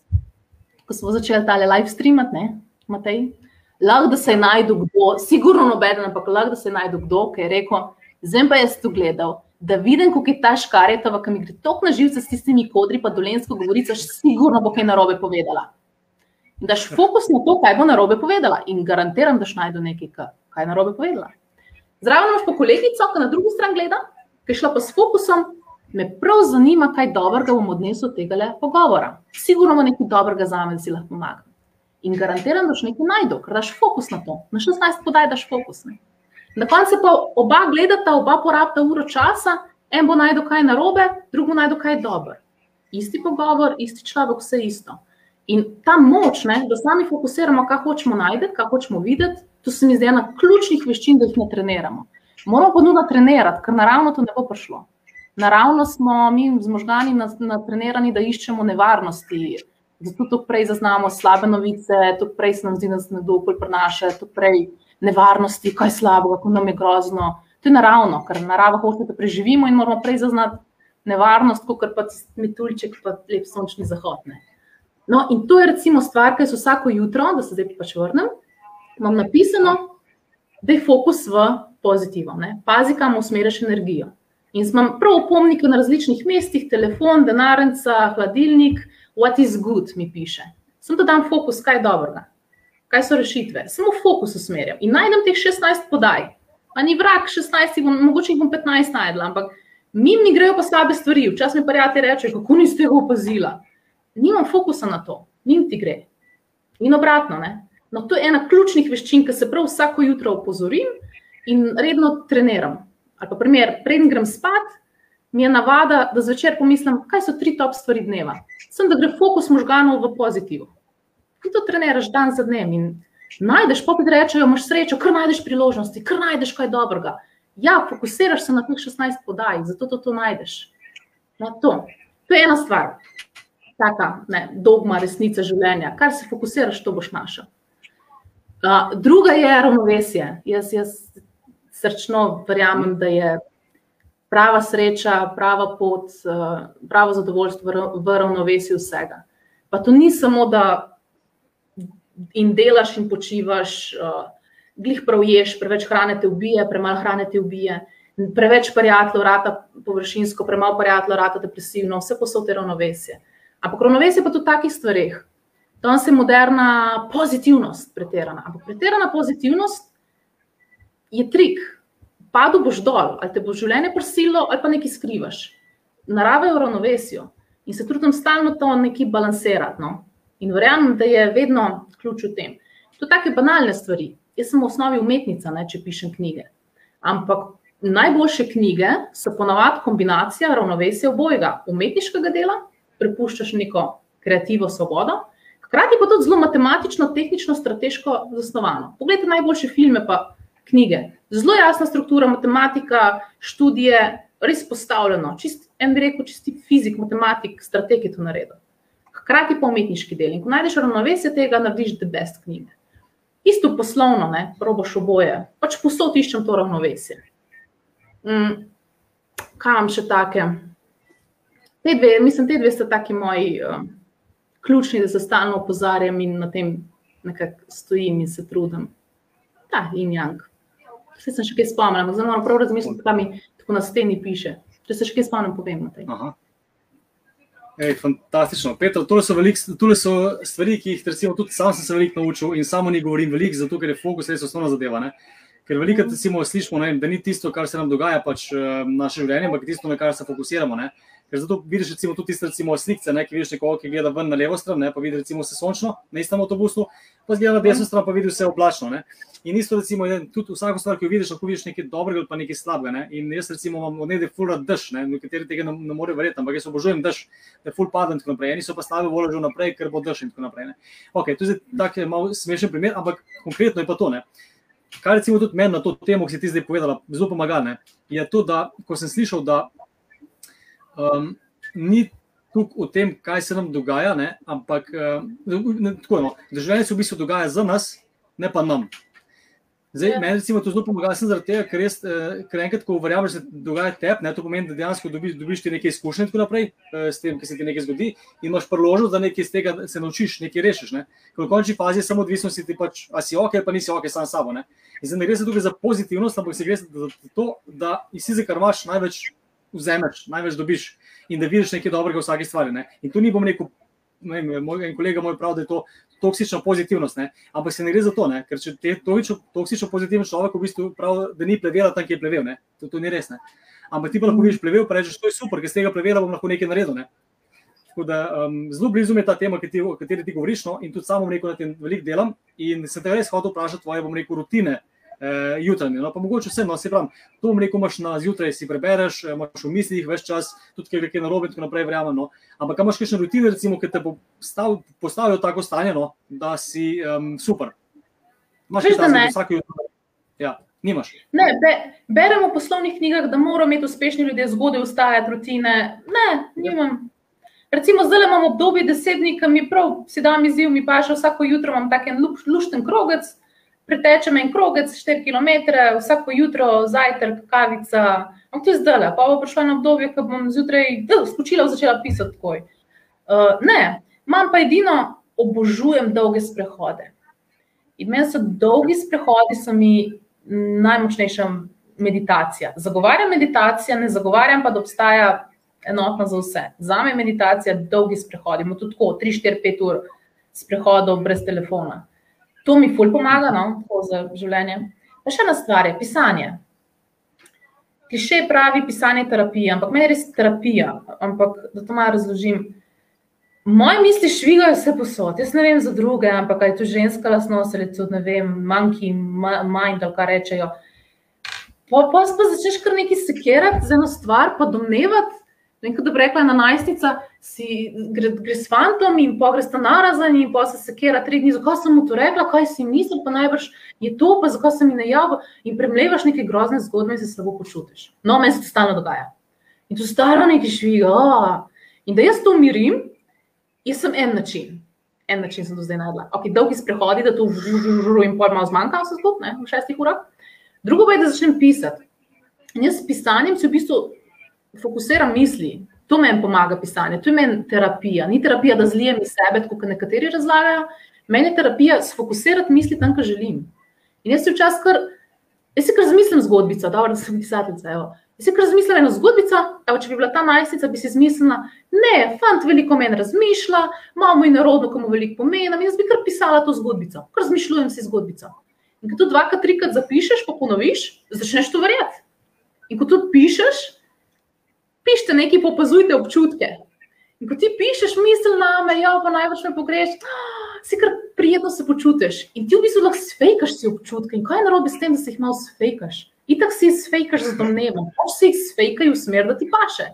ko smo začeli tale live streamati, ne, Matej, lahko da se je najdu kdo, sigurno nobeden, ampak lahko da se je najdu kdo, ki je rekel, zdaj pa jaz tu gledal, da vidim, kako je ta škarjetova, ki mi gre tok na živce s tistimi kodri, pa dolensko govorica, sigurno bo kaj narobe povedala. In daš fokus na to, kaj bo narobe povedala in garantiram, da šlo najdu nekaj, kaj je narobe povedala. Zraven imaš pa kolegico, ki na drugi strani gleda, ki je šla pa s fokusom me prav zanima, kaj dobrega bom odnesel od tega pogovora. Sigurno bo nekaj dobrega za me, da si lahko pomagam. In garantiram, da boš nekaj najdel, ker daš fokus na to. Na 16 podaj daš fokus. Ne? Na koncu pa oba gledata, oba porabita uro časa, en bo najdel kaj narobe, drug bo najdel kaj dobro. Isti pogovor, isti človek, vse isto. In ta moč, ne, da sami fokusiramo, kaj hočemo najti, kaj hočemo videti, to se mi zdi ena ključnih veščin, da jih ne treniramo. Moramo pa nujno trenirati, ker naravno to ne bo prišlo naravno smo mi z možgani natrenirani, da iščemo nevarnosti. Zato tu prej zaznamo slabe novice, tu prej se nam zdi, da se nekdo bolj prenaša, tu prej nevarnosti, kaj je slabo, kako nam je grozno. To je naravno, ker narava hoče, da preživimo in moramo prej zaznati nevarnost, kot pa metuljček, pa lep sončni zahod. Ne. No, in to je recimo stvar, ki se vsako jutro, da se zdaj pač vrnem, imam napisano, da je fokus v pozitivno. Pazi, kam usmeriš energijo. In imam prav opomnike na različnih mestih, telefon, denarnica, hladilnik, what is good, mi piše. Sem da dam fokus, kaj je dobrega, kaj so rešitve. Samo fokus usmerjam in najdem teh 16 podaj. Pa ni vrak 16, bom, mogoče jih bom 15 najdla, ampak mi mi grejo pa slabe stvari. Včasih mi prijatelji rečejo, kako niste tega opazila. Nimam fokusa na to, njim ti gre. In obratno. No, to je ena ključnih veščin, ki se prav vsako jutro opozorim in redno treniram. Ali pa primer, preden grem spat, mi je navada, da zvečer pomislim, kaj so tri top stvari dneva. Sem, da gre fokus možganov v pozitivu. In to treniraš dan za dnem. In najdeš, pa ti rečejo, imaš srečo, kar najdeš priložnosti, kar najdeš kaj dobrega. Ja, fokusiraš se na teh 16 podaj, zato to, to najdeš. Na to. to je ena stvar, taka ne, dogma, resnica življenja. Kar se fokusiraš, to boš našel. Uh, druga je ravnovesje. Jaz, jaz srčno verjamem, da je prava sreča, prava pot, eh, pravo zadovoljstvo v ravnovesju vsega. Pa to ni samo, da in delaš in počivaš, eh, glih prav ješ, preveč hrane te ubije, premalo hrane te ubije, preveč prijateljev, rata površinsko, premalo prijateljev, rata depresivno, vse posod je ravnovesje. Ampak ravnovesje pa tudi v takih stvarih. Danes je moderna pozitivnost pretirana. Ampak pretirana pozitivnost je trik. Padel boš dol, ali te bo življenje prosilo, ali pa nekaj skrivaš. Narava je v ravnovesju in se trudim stalno to nekaj balansirati. No? In verjamem, da je vedno ključ v tem. To so take banalne stvari. Jaz sem v osnovi umetnica, ne, če pišem knjige. Ampak najboljše knjige so ponavadi kombinacija ravnovesja obojega, umetniškega dela, prepuščaš neko kreativno svobodo, hkrati pa tudi zelo matematično, tehnično, strateško zasnovano. Poglejte najboljše filme, pa knjige. Zelo jasna struktura, matematika, študije, res postavljeno. Čist, en bi rekel, čisti fizik, matematik, strateg je to naredil. Hkrati pa umetniški del. In ko najdeš ravnovesje tega, narediš the best knjige isto poslovno, ne, proboš oboje, pač posod iščem to ravnovesje. Mm, kaj imam še take? Te dve, mislim, te dve sta taki moji uh, ključni, da se stalno opozarjam in na tem nekako stojim in se trudim. Ta in jang. Vse sem še kaj spomnil, zelo moram prav razmisliti, kaj mi tako na steni piše. Če se še kaj spomnim, povem na tej. Aha. Ej, fantastično. Petro, tole so, velik, tole so stvari, ki jih recimo, tudi sam sem se veliko naučil in samo ni govorim veliko, zato ker je fokus res osnovna zadeva. Ne? Ker veliko recimo, slišimo, ne, da ni tisto, kar se nam dogaja pač, v uh, našem življenju, ampak tisto, na kar se fokusiramo. Ne? Ker zato vidiš recimo, tudi tiste recimo, slike, ne, ki vidiš nekoga, ki gleda ven na levo stran, ne, pa vidiš recimo vse sončno na istem avtobusu, pa zgleda na desno stran, pa vidiš vse oblačno. Ne. In isto recimo, tudi vsako stvar, ki jo vidiš, lahko vidiš nekaj dobrega ali pa nekaj slabega. Ne. In jaz recimo imam od nekaj fura dež, ne, nekateri tega ne, ne morejo verjeti, ampak jaz obožujem dež, da ful padem in tako naprej. Eni so pa slabe volje že naprej, ker bo dež in tako naprej. Ne. Ok, to je tak malo smešen primer, ampak konkretno je pa to. Ne. Kar recimo tudi meni na to temo, ki si ti zdaj povedala, zelo pomaga, ne, je to, da ko sem slišal, da um, ni tukaj v tem, kaj se nam dogaja, ne, ampak uh, tako, no, da življenje se v bistvu dogaja za nas, ne pa nam. Zdaj, ja. Meni recimo, to zelo pomaga, zaradi tega, ker, res, eh, ker enkrat, ko verjameš, da se dogaja tebi, to pomeni, da dejansko dobiš, dobiš ti nekaj izkušnje in tako naprej, eh, s tem, ki se ti nekaj zgodi, in imaš priložnost, da nekaj iz tega se naučiš, nekaj rešiš. Ne? Ker v končni fazi je samo odvisno, si ti pač, a si ok, pa nisi ok, sam sabo. Ne? In zdaj ne gre se tukaj za pozitivnost, ampak se gre za to, da si za kar imaš največ vzameš, največ dobiš in da vidiš nekaj dobrega v vsaki stvari. Ne? In tu ni bom rekel, ne vem, moj kolega moj prav, da je to toksična pozitivnost, ne? ampak se ne gre za to, ne? ker če te toksično pozitivno človek v bistvu pravi, da ni plevela tam, kjer je plevel, to, to ni res. Ne? Ampak ti pa lahko vidiš plevel, pa rečeš, to je super, ker z tega plevela bom lahko nekaj naredil. Ne? Da, um, zelo blizu mi je ta tema, o kateri ti govoriš, no, in tudi samo rekel, da ti veliko delam. In se te res hotel vprašati, tvoje, bom rekel, rutine, uh, jutranje. No, pa mogoče vse, no, se pravi, to bom rekel, imaš na zjutraj, si prebereš, eh, imaš v mislih več čas, tudi kaj je na robu in tako naprej, verjamem. No. Ampak imaš kakšne rutine, recimo, ki te bo stav, postavil tako stanje, no, da si um, super. Imaš še nekaj vsake jutranje. Ja. Nimaš. Ne, be, beremo v poslovnih knjigah, da moramo imeti uspešni ljudje zgodaj vstajati, rutine. Ne, nimam. Recimo, zdaj imamo obdobje deset dni, ki mi prav, si dam izziv, mi pa še vsako jutro imam tak en lušten krogec, pretečem en krogec, 4 km, vsako jutro, zajtrk, kavica. Ampak to je zdaj, pa bo prišlo na obdobje, ko bom zjutraj skočila in začela pisati takoj. Uh, ne, imam pa edino, obožujem dolge sprehode. In meni so dolgi sprehodi, so mi najmočnejša meditacija. Zagovarjam meditacijo, ne zagovarjam pa, da obstaja enotno za vse. Za me je meditacija dolgi sprehodi, imamo tudi tako 3, 4, 5 ur sprehodov brez telefona. To mi ful pomaga no, za življenje. Pa še ena stvar je pisanje. Kliše pravi pisanje terapije, ampak meni je res terapija. Ampak da to malo razložim. Moje misli švigajo vse posod. Jaz ne vem za druge, ampak je to ženska lasnost ali tudi ne vem, manjki, manj, da kar rečejo. Pa pa začneš kar nekaj sekirati za eno stvar, pa domnevati, In kot bi rekla, ena najstnica si gre, gre s fantom in pa gre sta narazan in pa se sekera tri dni. Zakaj sem mu to rekla, kaj si mislil, pa najbrž je to, pa zakaj sem mi najavil in premlevaš neke grozne zgodbe in se slabo počutiš. No, meni se to stalno dogaja. In to staro nekaj šviga. In da jaz to umirim, jaz sem en način. En način sem do zdaj najdla. Ok, dolgi sprehodi, da to vžuru in pol malo zmanjka, vse skupaj, v šestih urah. Drugo pa je, da začnem pisati. In jaz s pisanjem si v bistvu fokusiram misli. To meni pomaga pisanje, to je meni terapija. Ni terapija, da zlijem iz sebe, kot nekateri razlagajo. Meni je terapija sfokusirati misli tam, kjer želim. In jaz si včasih kar, jaz si kar zamislim zgodbico, dobro, da sem pisateljica. Evo. Jaz si kar zamislim eno zgodbico, evo, če bi bila ta najstnica, bi si zmislila, ne, fant veliko meni razmišlja, imamo in narodno, komu veliko pomeni, jaz bi kar pisala to zgodbico, kar zmišljujem si zgodbico. In ko to dvakrat, trikrat zapišeš, pa ponoviš, začneš to verjeti. In ko to pišeš, pišite nekaj, popazujte občutke. In ko ti pišeš, misli na me, ja, pa največ me pogreš, si kar prijetno se počutiš. In ti v bistvu lahko svejkaš si občutke. In kaj je narobe s tem, da si jih malo svejkaš? Itak si jih svejkaš z domnevom, pač si jih svejkaj v smer, da ti paše.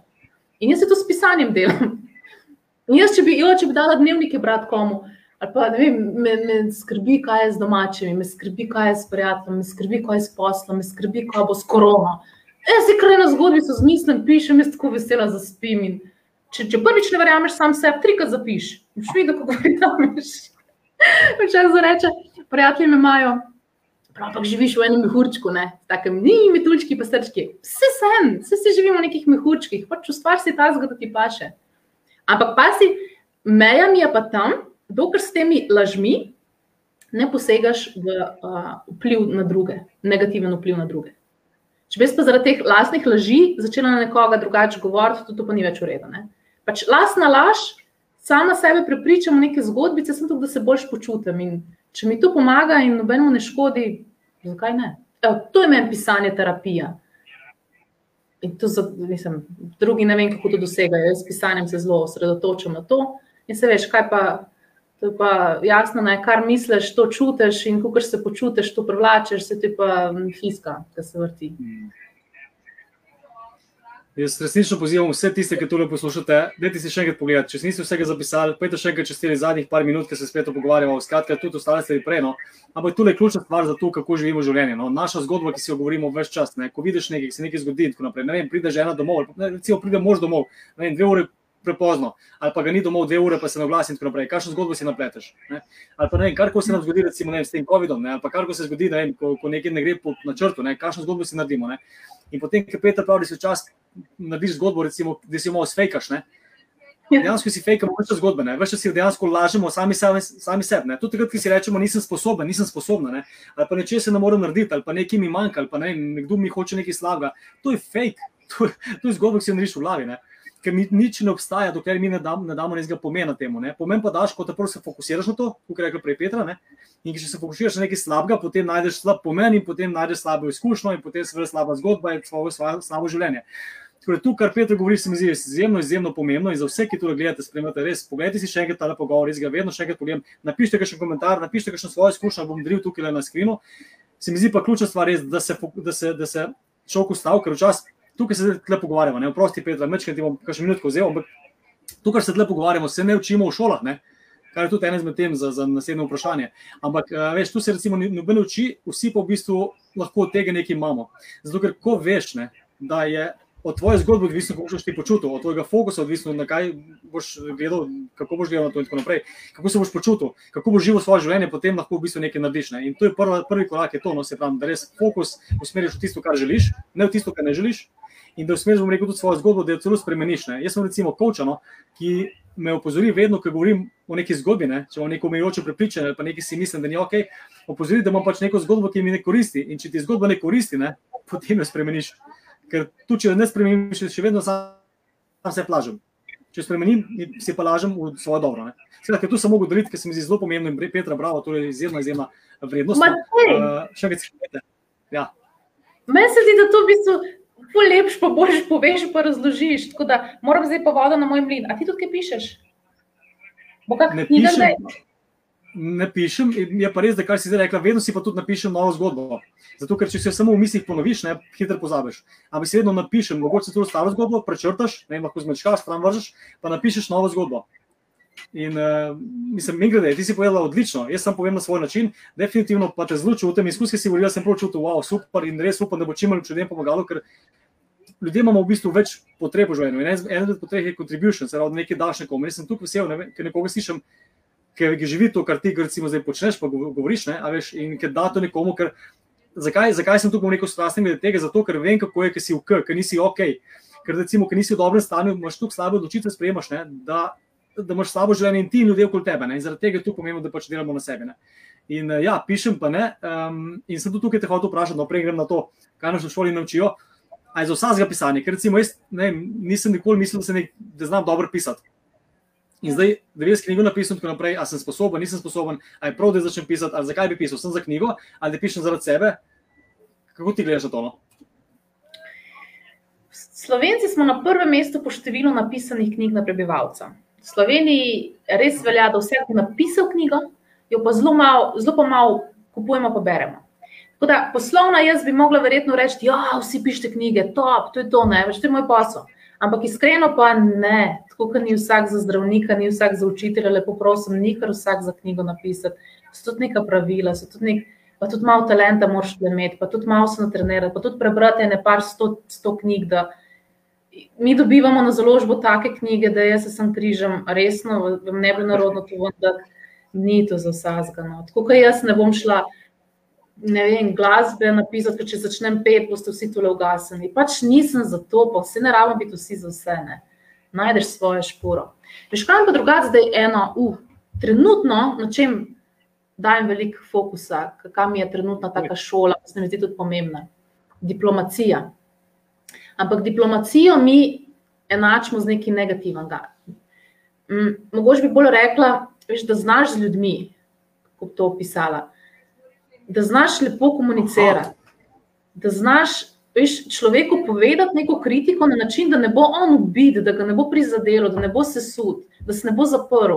In jaz se to s pisanjem delam. In jaz, če bi, jo, če bi dala dnevnike brat komu, ali pa ne vem, me, me skrbi, kaj je z domačimi, me skrbi, kaj je s prijateljem, me skrbi, kaj je s poslom, me skrbi, kaj bo s korono. Jaz si kar eno zgodbico zmišljam, pišem, jaz tako vesela za spim. In če, če prvič ne verjameš, sam sebi trikrat zapiš. Boš videl, kako verjameš. Včasih reče, prijatelji me imajo. Prav, ampak živiš v enem mehurčku, ne, tako ni metuljčki, pa srčki. Vse sem, vse si živimo v nekih mehurčkih, pač ustvar si ta zgodba, da ti paše. Ampak pa si, meja mi je pa tam, dokler s temi lažmi ne posegaš v uh, vpliv na druge, negativen vpliv na druge. Če bi pa zaradi teh lastnih laži začela na nekoga drugače govoriti, to, to pa ni več urejeno. Pač lastna laž, sama sebe prepričam v neke zgodbice, sem tukaj, da se boljš počutim. In če mi to pomaga in nobenemu ne škodi, zakaj ne? Evo, to je meni pisanje terapija. In to za, mislim, drugi ne vem, kako to dosegajo. Jaz s pisanjem se zelo osredotočam na to. In se veš, kaj pa, to pa jasno, ne, kar misliš, to čutiš in kako se počutiš, to privlačeš, se ti pa hiska, da se vrti. Mm. Jaz resnično pozivam vse tiste, ki tole poslušate, da si še enkrat pogledate. Če niste vsega zapisali, pojďte še enkrat čez te zadnjih par minut, ki se spet pogovarjamo, skratka, tudi ostale stvari prej. No. Ampak tole je ključna stvar za to, kako živimo življenje. No. Naša zgodba, ki si jo govorimo več čas, ne. ko vidiš nekaj, ki se nekaj zgodi tako naprej. Ne vem, pride žena domov, ne, recimo pride mož domov, ne vem, dve ure prepozno, ali pa ga ni domov, dve ure pa se na glas in tako naprej. Kakšno zgodbo si napleteš? Ne? Ali pa ne vem, kar se nam zgodi, recimo, vem, s tem COVID-om, ali pa kar se zgodi, vem, ko, ko nekaj ne gre po načrtu, ne? kakšno zgodbo si naredimo. Ne? In potem, ki Peter pravi, da si včasih narediš zgodbo, recimo, da si jo malo fejkaš. Ne? Dejansko si fejkamo več zgodbe, več si dejansko lažemo sami, sami, sami sebi. Tudi takrat, ki si rečemo, nisem sposoben, nisem sposobna, ne? ali pa nečesa ne morem narediti, ali pa nekaj mi manjka, ali pa ne, nekdo mi hoče nekaj slabega. To je fake, to, to je zgodba, ki si jo narediš v glavi. Ne? Ker mi nič ne obstaja, dokler mi ne, dam, ne damo nekaj pomena temu. Ne. Pomen pa daš, ko te prvo se fokusiraš na to, kot je rekel prej Petra. Ne. In če se fokusiraš na nekaj slabega, potem najdeš slab pomen in potem najdeš slabo izkušnjo in potem se vrne slaba zgodba in svoje slabo življenje. Torej, tu, kar Petr govori, se mi zdi izjemno, izjemno pomembno in za vse, ki to gledate, spremljate, res pogledajte si še enkrat ta pogovor, res ga vedno še enkrat pogledam. Napišite še komentar, napišite še svojo izkušnjo, bom dril tukaj na skrinu. Se mi zdi pa ključna stvar, res, da se, da se, da se človek ustavi, ker včasih tukaj se zdaj pogovarjamo, ne oprosti, Petra, mečkaj ti bom kakšno minutko vzel, ampak tukaj se zdaj pogovarjamo, se ne učimo v šolah, ne? kar je tudi ena izmed tem za, za naslednje vprašanje. Ampak, veš, tu se recimo noben uči, vsi pa v bistvu lahko od tega nekaj imamo. Zato, ker ko veš, ne, da je od tvoje zgodbe odvisno, kako boš ti počutil, od tvojega fokusa odvisno, na kaj boš gledal, kako boš gledal na to in tako naprej, kako se boš počutil, kako boš živel svoje življenje, potem lahko v bistvu nekaj narediš. Ne? In to je prva, prvi korak, je to, no, se pravi, da res fokus usmeriš v tisto, kar želiš, ne v tisto, kar ne želiš. In da usmeriš, bom rekel, tudi svojo zgodbo, da jo celo spremeniš. Ne? Jaz sem recimo kočano, ki me opozori vedno, ko govorim o neki zgodbi, ne? če imam neko omejujoče prepričanje ali pa nekaj si mislim, da ni ok, opozori, da imam pač neko zgodbo, ki mi ne koristi. In če ti zgodba ne koristi, ne? potem jo spremeniš ker tu, če ne spremenim, še, še vedno sam, sam se plažem. Če spremenim, si pa lažem v svoje dobro. Skratka, tu sem mogel deliti, ker se mi zdi zelo pomembno in Petra, bravo, to je izjemna, izjemna vrednost. Uh, še več skrbite. Ja. Meni se zdi, da to v bistvu polepš, pa boš poveš, pa razložiš. Tako da moram zdaj pa voda na moj mlin. A ti tudi kaj pišeš? Bo kak knjiga zdaj? Ne pišem, je pa res, da kar si zdaj rekla, vedno si pa tudi napišem novo zgodbo. Zato, ker če si jo samo v mislih ponoviš, ne, hitro pozabiš. Ampak si vedno napišem, mogoče tudi staro zgodbo, prečrtaš, ne vem, lahko zmečkaš, stran vržeš, pa napišeš novo zgodbo. In uh, mislim, mi gre, ti si povedala odlično, jaz sem povedal na svoj način, definitivno pa te zelo čutim, izkušnje si govorila, sem prav čutil, wow, super in res upam, da bo čim bolj ljudem pomagalo, ker ljudje imamo v bistvu več potreb v življenju. Ena od potreb je contribution, se pravi, nekaj daš nekomu. Jaz sem tukaj vesel, ne, ker nekoga slišim, ker živi to, kar ti recimo zdaj počneš, pa govoriš, ne, veš, in ker da to nekomu, ker zakaj, zakaj sem tukaj v neko strastnem glede tega, zato ker vem, kako je, ker si v K, ker nisi ok, ker recimo, ker nisi v dobrem stanju, imaš tukaj slabe odločitve, sprejemaš, ne, da, da imaš slabo življenje in ti in ljudje okoli tebe, ne, in zaradi tega je tu pomembno, da pač delamo na sebi, ne. In uh, ja, pišem pa ne. Um, in sem tudi tukaj te hotel vprašati, no, prej grem na to, kaj nas v šoli naučijo. A je za vsakega pisanja, ker recimo jaz ne, nisem nikoli mislil, da, nek, da znam dobro pisati. In zdaj, da jaz knjigo napisal, tako naprej, ali sem sposoben, nisem sposoben, ali je prav, da začnem pisati, ali zakaj bi pisal, sem za knjigo, ali da pišem zaradi sebe. Kako ti gledaš na to? No? Slovenci smo na prvem mestu po številu napisanih knjig na prebivalca. V Sloveniji res velja, da vsak, ki je napisal knjigo, jo pa zelo malo, zelo pa malo kupujemo, pa beremo. Tako da poslovna jaz bi mogla verjetno reči, da ja, vsi pišete knjige, top, to je to, ne, več to je moj posel. Ampak iskreno pa ne, tako kot ni vsak za zdravnika, ni vsak za učitelja, lepo prosim, ni kar vsak za knjigo napisati. So tudi neka pravila, so tudi nek, pa tudi malo talenta moraš imeti, pa tudi malo se natrenirati, pa tudi prebrati ne par sto, sto knjig. Mi dobivamo na založbo take knjige, da jaz sem križem, resno, vam ne bi narodno povedal, da ni to za vsega. No. Tako kot jaz ne bom šla, ne vem, glasbe napisati, ker če začnem pet, boste vsi tole ugasnili. Pač nisem za to, pa vse ne rabim biti vsi za vse. Ne. Najdeš svojo šporo. Veš, kaj pa drugače zdaj eno, uh, trenutno, na čem dajem veliko fokusa, kam je trenutna taka šola, se mi zdi tudi pomembna. Diplomacija. Ampak diplomacijo mi enačimo z nekaj negativnega. Mogoče bi bolj rekla, veš, da znaš z ljudmi, kako bi to opisala da znaš lepo komunicirati, da znaš veš, človeku povedati neko kritiko na način, da ne bo on ubit, da ga ne bo prizadelo, da ne bo sesud, da se ne bo zaprl.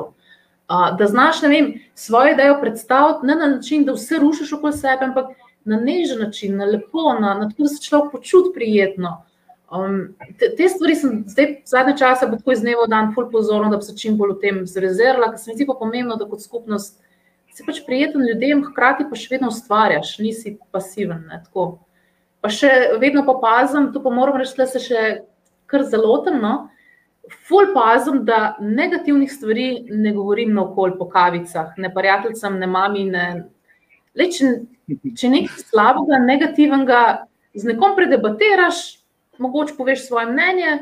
Uh, da znaš vem, svoje ideje predstaviti ne na način, da vse rušiš okoli sebe, ampak na nežen način, na lepo, na, na tako, da se človek počuti prijetno. Um, te, te stvari sem zdaj, zadnje čase, tako iz dneva v dan, fulj pozorna, da bi se čim bolj v tem zrezerla, ker se mi zdi pa pomembno, da kot skupnost si pač prijeten ljudem, hkrati pa še vedno ustvarjaš, nisi pasiven. Ne, pa še vedno pa pazim, to pa moram reči, da se še kar zelo temno. Ful pazim, da negativnih stvari ne govorim na okolju po kavicah, ne prijateljcem, ne mami. Ne. Le, če, če nekaj slabega, negativnega z nekom predebatiraš, mogoče poveš svoje mnenje,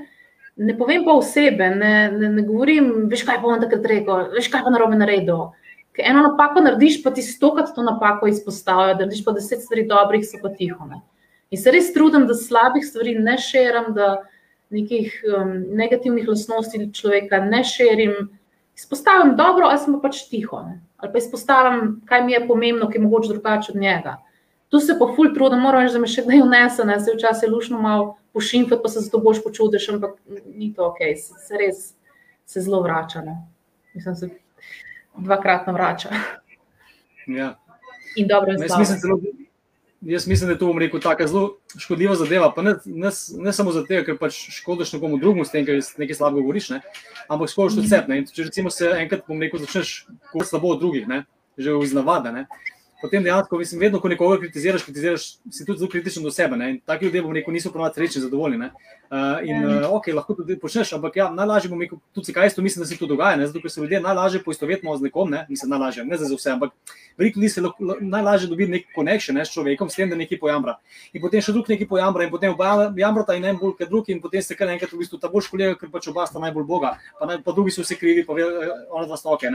ne povem pa osebe, ne, ne, ne govorim, veš kaj bom takrat rekel, veš kaj pa narobe naredil. Ker eno napako narediš, pa ti stokrat to napako izpostavljajo, da narediš pa deset stvari dobrih, so pa tiho. Ne? In se res trudim, da slabih stvari ne širim, da nekih um, negativnih lastnosti človeka ne širim. Izpostavim dobro, ali sem pa pač tiho. Ne? Ali pa izpostavim, kaj mi je pomembno, ki je mogoče drugače od njega. Tu se pa ful trudim, moram reči, da me še kdaj unese, ne? se včasih lušno malo pošimfati, pa se zato boš počutiš, ampak ni to ok, se, se res se zelo vrača. Mislim, se dvakrat vrača. Ja. In dobro je zelo. Jaz mislim, da je to rekel, tako zelo škodljiva zadeva. Ne, ne, ne samo zato, ker pač škodiš nekomu drugemu, s tem, ker nekaj slabo govoriš, ne? ampak škodiš tudi sebi. Če recimo se enkrat, bom rekel, začneš govoriti slabo od drugih, ne? že iz navade, ne? Potem dejansko, mislim, vedno, ko nekoga kritiziraš, kritiziraš, si tudi zelo kritičen do sebe. Ne? In taki ljudje, bom rekel, niso prav srečni, zadovoljni. Uh, in uh, ok, lahko tudi počneš, ampak ja, najlažje bom rekel, tudi kaj isto mislim, da se to dogaja, ne? zato ker se ljudje najlažje poistovetimo z nekom, ne? mislim, najlažje, ne za vse, ampak veliko ljudi se najlažje dobi nek connection ne? s človekom, s tem, da nekaj pojambra. In potem še drug nekaj pojambra in potem oba jamrata in en bolj kot drug in potem se kar enkrat v bistvu ta boš kolega, ker pač oba sta najbolj boga, pa, naj, pa drugi so vse krivi, pa eh, ona dva stoke.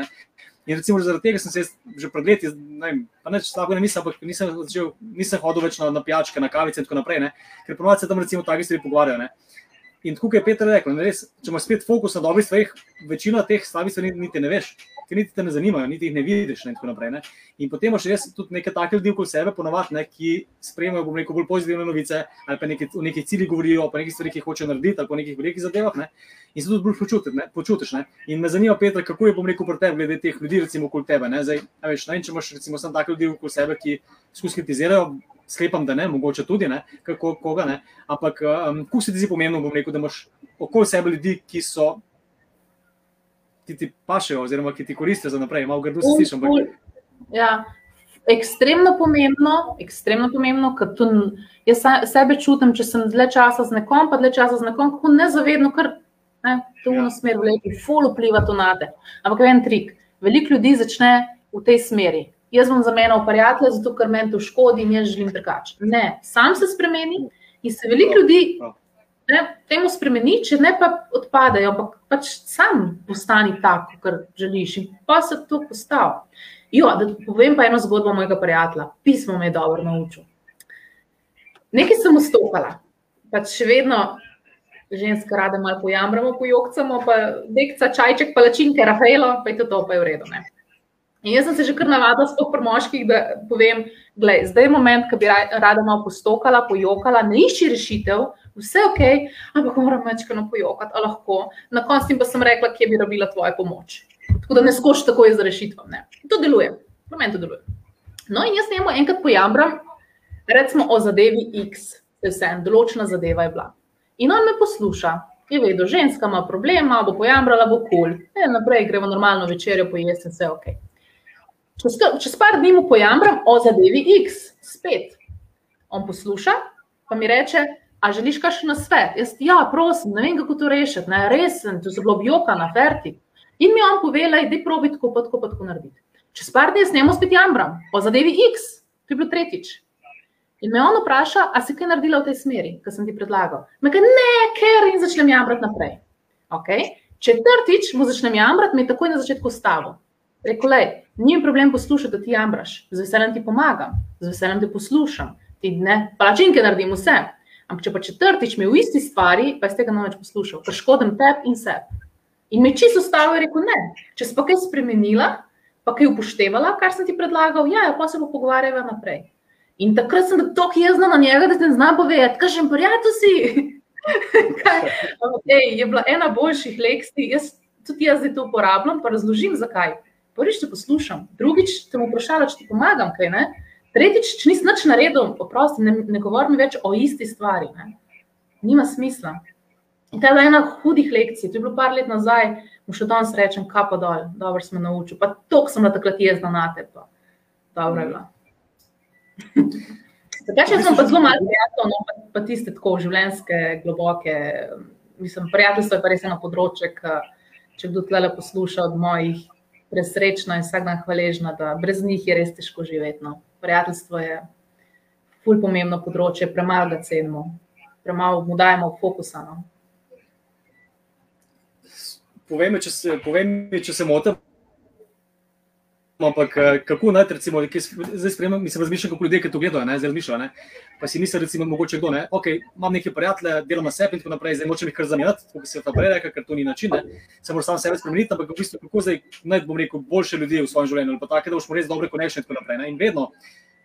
In recimo zaradi tega sem se že pred leti, ne vem, pa neč slabo ne mislim, ampak nisem, začel, nisem hodil več na, na pijačke, na kavice in tako naprej, ne? ker ponovadi se tam recimo taki stvari pogovarjajo. In tako je Petr rekel, res, če imaš spet fokus na dobrih stvareh, večina teh stvari niti ne veš, ki niti te ne zanimajo, niti jih ne vidiš. Ne, naprej, ne. In potem imaš res tudi nekaj takih ljudi okoli sebe, ponovadi, ki sprejemajo rekel, bolj pozitivne novice, ali pa nekaj, o nekih ciljih govorijo, pa nekaj stvari, ki hočejo narediti, ali pa nekih velikih zadevah. Ne. In se tudi bolj počuti, ne, počutiš. Ne. In me zanima, Petr, kako je bom rekel pri tebi, glede teh ljudi, recimo okoli tebe. Ne. Zdaj, veš, ne, če imaš recimo samo take ljudi okoli sebe, ki skušajo kritizirajo sklepam, da ne, mogoče tudi ne, kako koga ne. Ampak, um, kako se ti zdi pomembno, bom rekel, da imaš okoli sebe ljudi, ki so ti, ti pašejo, oziroma ki ti koristijo za naprej, malo grdo se slišiš. Ampak... Ja. Ekstremno pomembno, ekstremno pomembno, ker tu jaz sebe čutim, če sem dlje časa z nekom, pa dlje časa z nekom, kako nezavedno, ker ne, to v ja. smer vleče, ful vpliva to na te. Ampak en trik, veliko ljudi začne v tej smeri jaz bom zamenjal prijatelje, zato ker meni to škodi in jaz želim drugače. Ne, sam se spremeni in se veliko ljudi ne, temu spremeni, če ne pa odpadejo, ampak pač sam postani tako, kar želiš in pa se to postavi. Jo, da povem pa eno zgodbo mojega prijatelja, pismo me je dobro naučil. Nekaj sem ustopala, pač še vedno ženska rade malo pojamramo, pojokcamo, pa dekca, čajček, palačinke, Rafaelo, pa je to, to pa je v redu. Ne? In jaz sem se že kar navadila, sploh pri moških, da povem, zdaj je moment, ko bi rada malo postokala, pojokala, ne išči rešitev, vse ok, ampak moram večkrat pojokati, a lahko. Na koncu pa sem rekla, kje bi rabila tvoja pomoč. Tako da ne skoči takoj za rešitvam. Ne. To deluje, v meni to deluje. No, in jaz njemu enkrat pojambram, recimo o zadevi X, da je vse en, določena zadeva je bila. In on me posluša, je vedel, ženska ima problema, bo pojamrala, bo kul. Cool. Naprej gremo normalno večerjo, pojesti, vse ok. Čez, čez par dni mu pojamram o zadevi X, spet. On posluša, pa mi reče, a želiš kaj še na svet? Jaz, ja, prosim, ne vem, kako to rešiti, ne, resen, to se bilo objoka na ferti. In mi on pove, da je probi tako, pa tako, pa tako narediti. Čez par dni s njim spet jambram o zadevi X, to je bilo tretjič. In me on vpraša, a si kaj naredila v tej smeri, ki sem ti predlagal. Me kaže, ne, ker in začnem jamrati naprej. Okay? Četrtič mu začnem jamrati, me je takoj na začetku stavil. Rekl je, ni problem poslušati, da ti jamraš, z veseljem ti pomagam, z veseljem te poslušam, ti ne, palačinke naredim vse. Ampak če pa četrtič mi v isti stvari, pa iz tega ne več poslušal, ker škodim tebi in sebi. In me čisto stavil in rekel: Ne, če si pa kaj spremenila, pa kaj upoštevala, kar sem ti predlagal, ja, pa se bo pogovarjala naprej. In takrat sem tako jezna na njega, da ti ne znam povedati, kaj že prijatelj si. ej, je bila ena boljših lekcij, tudi jaz to uporabljam, pa razložim zakaj prvič te poslušam, drugič te bom vprašala, če ti pomagam, kaj ne. Tretjič, če nisi nič naredil, oprosti, ne, ne govorim več o isti stvari. Ne. Nima smisla. In ta je ena hudih lekcij, to je bilo par let nazaj, mu še danes rečem, kapa dol, dobro sem naučil. Pa to sem na takrat jezna na te. Dobro je bilo. Zakaj sem pa zelo malo prijatelj, no, pa, pa tiste tako življenjske, globoke, mislim, prijateljstvo je pa res eno področje, če kdo tle posluša od mojih presrečna in vsak dan hvaležna, da brez njih je res težko živeti. No. Prijateljstvo je fulj pomembno področje, premalo ga cenimo, premalo mu dajemo fokusa. No. Povej mi, če se, če se motim. Ampak eh, kako naj, recimo, zdaj spremem, mislim, razmišljam, kako ljudje, ki to gledajo, ne, zdaj razmišljajo, ne, pa si misli, recimo, mogoče kdo, ne, ok, imam neke prijatelje, delam na sebi in tako naprej, zdaj močem jih kar zamenjati, kot se je ta prej rekel, ker to ni način, ne, se moram sam sebe spremeniti, ampak v bistvu, kako zdaj naj, bom rekel, boljše ljudi v svojem življenju, ali pa take, da boš res dobre konekšnje in tako naprej, ne, in vedno,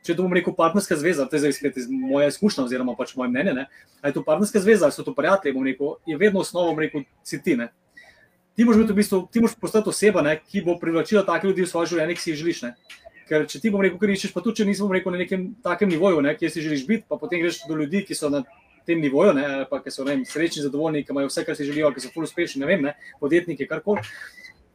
če to bom rekel partnerska zveza, to je zdaj spet iz moje izkušnje oziroma pač moje mnenje, ne, ali je to partnerska zveza, ali so to prijatelji, bom rekel, je vedno osnova, bom rekel, si ti, ne, ti moraš biti v bistvu, ti moraš postati oseba, ne, ki bo privlačila take ljudi v svoje življenje, ki si jih želiš, ne. Ker če ti bom rekel, kar iščeš, pa tudi če nismo rekel na nekem takem nivoju, ne, kjer si želiš biti, pa potem greš do ljudi, ki so na tem nivoju, ne, pa ki so vem, srečni, zadovoljni, ki imajo vse, kar si želijo, ki so ful uspešni, ne vem, ne, podjetniki, karkoli.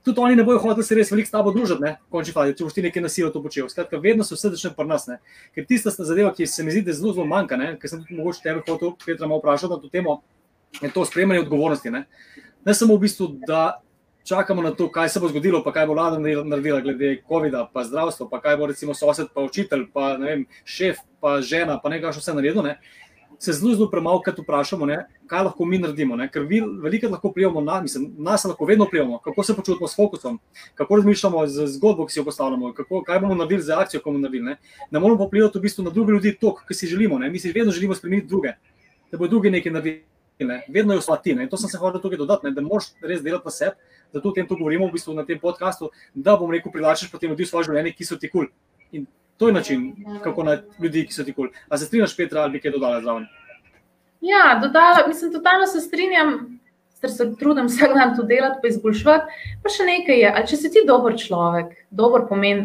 Tudi oni ne bojo hoteli se res veliko s tabo družiti, ne, končni fazi, če boš ti nekaj nasilno to počel. Skratka, vedno se vse začne pri nas, ne. Ker tista zadeva, ki se mi zdi, da zelo, zelo manjka, ne, ker sem mogoče tebe hotel, Petra, malo vprašati na to temo, je to sprejemanje odgovornosti, ne. Ne samo v bistvu, da čakamo na to, kaj se bo zgodilo, pa kaj bo vlada naredila glede COVID-a, pa zdravstvo, pa kaj bo recimo sosed, pa učitelj, pa vem, šef, pa žena, pa nekaj še vse naredilo. Ne? Se zelo, zelo premalo, kaj vprašamo, ne? kaj lahko mi naredimo. Ne? Ker veliko lahko prijemo na mislim, nas, lahko vedno prijemo, kako se počutimo s fokusom, kako razmišljamo z zgodbo, ki si jo postavljamo, kako, kaj bomo naredili z akcijo, ko bomo naredili. Ne, ne moramo vplivati v bistvu na druge ljudi, to, kar si želimo. Ne? Mi si vedno želimo spremeniti druge, da bo drugi nekaj naredili. Ne? Vedno je vsati. In to sem se hotel tukaj dodati, ne? da moraš res delati na sebi zato o tem govorimo v bistvu na tem podkastu, da bom rekel, privlačiš potem ljudi v svoje življenje, ki so ti kul. Cool. In to je način, kako na ljudi, ki so ti kul. Cool. A se strinjaš, Petra, ali bi kaj dodala zraven? Ja, dodala, mislim, totalno se strinjam. Ker se trudim vsak dan to delati, pa izboljšati. Pa še nekaj je, ali če si ti dober človek, dober pomen,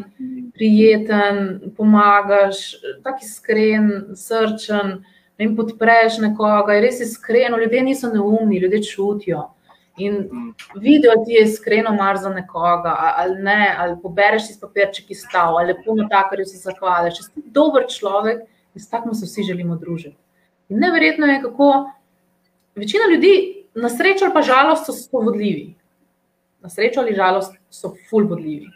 prijeten, pomagaš, tako iskren, srčen, ne podpreš nekoga, je res iskreno, ljudje niso neumni, ljudje čutijo. In mm. vidijo ti je iskreno mar za nekoga, ali ne, ali pobereš iz papirček iz stav, ali lepo na takarju se zahvališ. Če si dober človek, in s takim se vsi želimo družiti. In neverjetno je, kako večina ljudi, na srečo ali pa žalost, so spovodljivi. Na srečo ali žalost so fulvodljivi.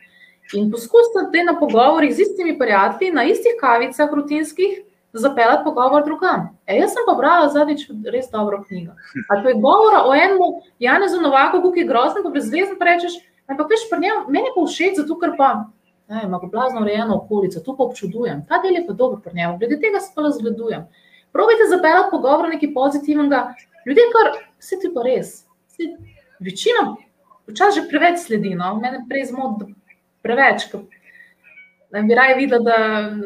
In poskusite te na pogovorih z istimi prijatelji, na istih kavicah, rutinskih, zapeljati pogovor drugam. E, jaz sem pa brala zadnjič res dobro knjigo. Ali pa je govora o enem Janezu Novaku, ki je grozen, pa brezvezen, pa rečeš, ampak veš, njem, meni pa všeč, zato ker pa ima blazno urejeno okolico, to pa občudujem. Ta del je pa dober pri njemu, glede tega se pa razgledujem. Probajte zapeljati pogovor nekaj pozitivnega, ljudje kar, vse ti pa res. Večina, včasih že preveč sledi, no, mene prej zmot preveč, Da bi raje videl, da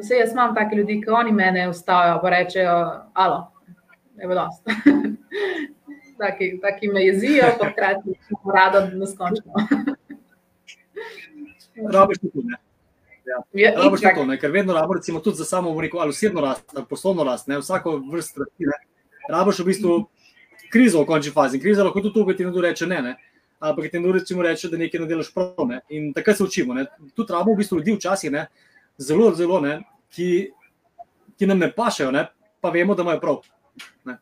se jaz imam take ljudi, ki oni mene ustavijo, pa rečejo, alo, je bilo dost. taki, taki me jezijo, pa hkrati rado neskončno. Rabiš tudi, ne? Ja. Ja, rabiš tako, ne? ker vedno rabimo, recimo, tudi za samo vriko, ali osebno rast, ali poslovno rast, ne? vsako vrst rasti, ne? rabiš v bistvu krizo v končni fazi. Kriza lahko tudi tukaj ti nekdo reče ne, ne? Ampak ti recimo reče, da nekaj ne delaš prav. Ne? In takrat se učimo. Ne? Tudi rabimo v bistvu ljudi včasih, ne? zelo, zelo, ne? Ki, ki nam ne pašejo, ne? pa vemo, da imajo prav. Ne?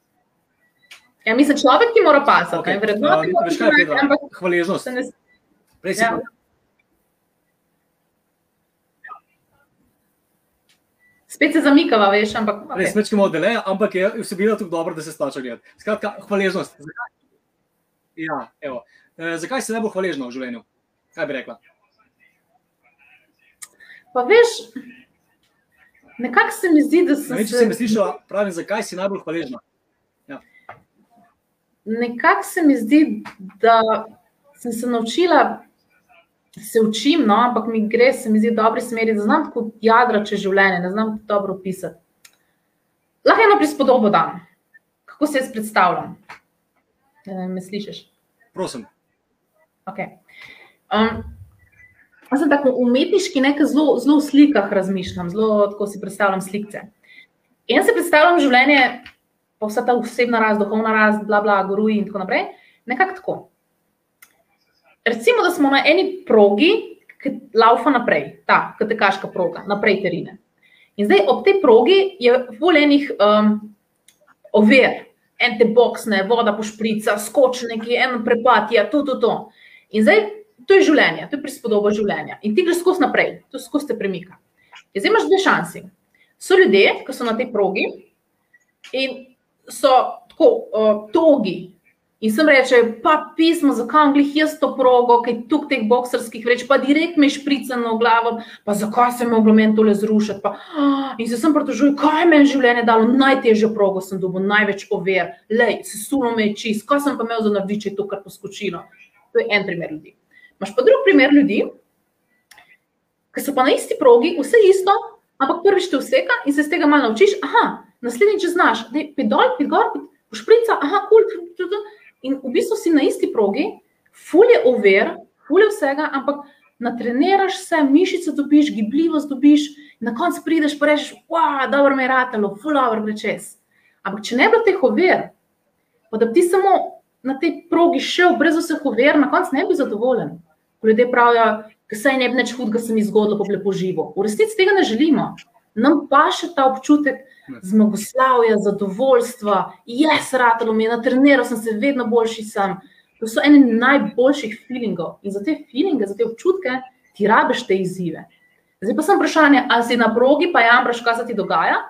Ja, mislim, človek ti mora pasati. Okay. Vrednote, uh, veš, kaj je Pedro? Hvaležnost. Ne... Prej si ja. Spet se zamikava, veš, ampak. Okay. Res mečemo dele, ampak je vsebina tako dobra, da se splača gledati. Skratka, hvaležnost. Ja, evo. E, zakaj si najbolj hvaležna v življenju? Kaj bi rekla? Pa veš, nekako se mi zdi, da sem. Ne, če se... mi slišala, pravim, zakaj si najbolj hvaležna. Ja. Nekako se mi zdi, da sem se naučila, se učim, no, ampak mi gre, se mi zdi, v dobri smeri, da znam kot jadra čez življenje, ne znam dobro opisati. Lahko eno prispodobo dam, kako se jaz predstavljam. Me slišiš? Prosim. Okay. Um, jaz sem tako umetniški, nekaj zelo, zelo v slikah razmišljam, zelo tako si predstavljam slike. In se predstavljam življenje, pa vsa ta osebna rast, duhovna rast, bla, bla, goruji in tako naprej. Nekako tako. Recimo, da smo na eni progi, ki laufa naprej, ta katekaška proga, naprej terine. In zdaj ob tej progi je voljenih um, ovir, en te boksne, voda pošprica, skoči neki, en prepad, ja, to, to, to. In zdaj, to je življenje, to je prispodoba življenja. In ti greš skozi naprej, to skozi te premika. In zdaj imaš dve šansi. So ljudje, ki so na tej progi in so tako uh, togi. In sem reče, pa pismo, zakaj glih jaz to progo, kaj tu teh boksarskih reč, pa direkt me špricano v glavo, pa zakaj se mi moglo meni tole zrušiti. Pa, in se sem pritožil, kaj meni življenje dalo, najtežjo progo sem dobil, največ over, lej, se sulo me je čist, kaj sem pa imel za narediti, če je to kar poskočilo. To je en primer ljudi. Imáš pa drug primer ljudi, ki so pa na isti progi, vse isto, ampak prvič te vseka in se iz tega malo naučiš. Aha, naslednjič znaš, da je pedal, pedal, pošprica, aha, kul. Cool, in v bistvu si na isti progi, fulje over, fulje vsega, ampak natreniraš se, mišice dobiš, gibljivost dobiš, na koncu prideš pa rečeš, wow, dobro me je ratalo, fulje dobro gre čez. Ampak če ne bi bilo teh over, pa da bi ti samo na tej progi šel brez vseh uver, na koncu ne bi zadovoljen. Ko ljudje pravijo, da se ne bi nič hudega, se mi zgodilo, pa lepo živo. V resnici tega ne želimo. Nam pa še ta občutek zmagoslavja, zadovoljstva, jaz ratalo mi je, natreniral sem se, vedno boljši sem. To so eni najboljših feelingov in za te feelinge, za te občutke ti rabiš te izzive. Zdaj pa sem vprašanje, ali si na progi, pa jamraš, kaj se ti dogaja,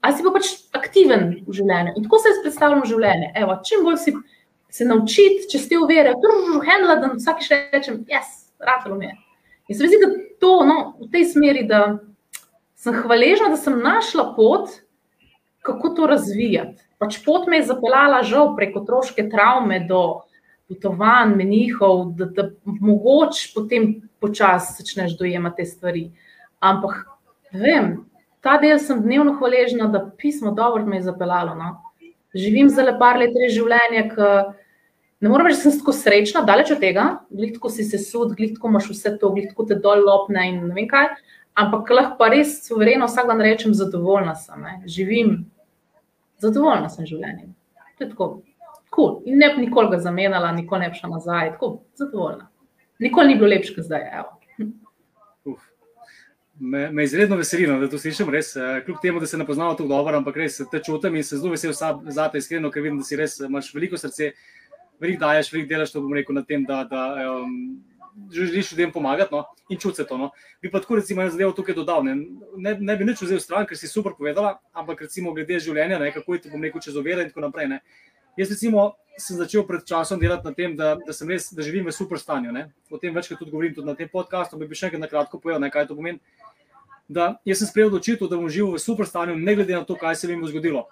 ali si pa pač aktiven v življenju. In tako se jaz predstavljam življenje. Evo, čim bolj si se naučiti, če ste uverjali, da je to hendla, da vsakič rečem, jaz, ratalo mi je. In se mi zdi, da to no, v tej smeri, da sem hvaležna, da sem našla pot, kako to razvijati. Pač pot me je zapeljala žal preko otroške travme do potovanj, menihov, da, da mogoče potem počasi začneš dojemati te stvari. Ampak, vem, ta del sem dnevno hvaležna, da pismo dobro me je zapeljalo. No? Živim zelo par let res življenje, ki Ne morem reči, da sem tako srečna, daleč od tega, glitko si se sud, glitko imaš vse to, glitko te dol lopne in ne vem kaj. Ampak lahko pa res suvereno vsak dan rečem, zadovoljna sem, ne? živim, zadovoljna sem življenjem. To je tako. Cool. In ne bi nikoli ga zamenjala, nikoli ne bi šla nazaj, tako zadovoljna. Nikoli ni bilo lepše, kot zdaj. Me, me izredno veseli, da to slišim, res, eh, kljub temu, da se ne poznamo tako dobro, ampak res te čutim in se zelo vesel za te iskreno, ker vidim, da si res imaš veliko srce veliko daješ, veliko delaš, to bom rekel, na tem, da, da um, želiš ljudem pomagati no? in čuti to. No? Bi pa tako, recimo, eno zadevo tukaj dodal. Ne, ne, ne bi nič vzel stran, ker si super povedala, ampak recimo glede življenja, ne, kako je ti bom rekel čez ovire in tako naprej. Ne. Jaz recimo sem začel pred časom delati na tem, da, da, res, da živim v super stanju. Ne. O tem večkrat tudi govorim tudi na tem podkastu, bi še enkrat na kratko povedal, ne, kaj to pomeni. Da, jaz sem sprejel odločitev, da bom živel v super stanju, ne glede na to, kaj se mi bo zgodilo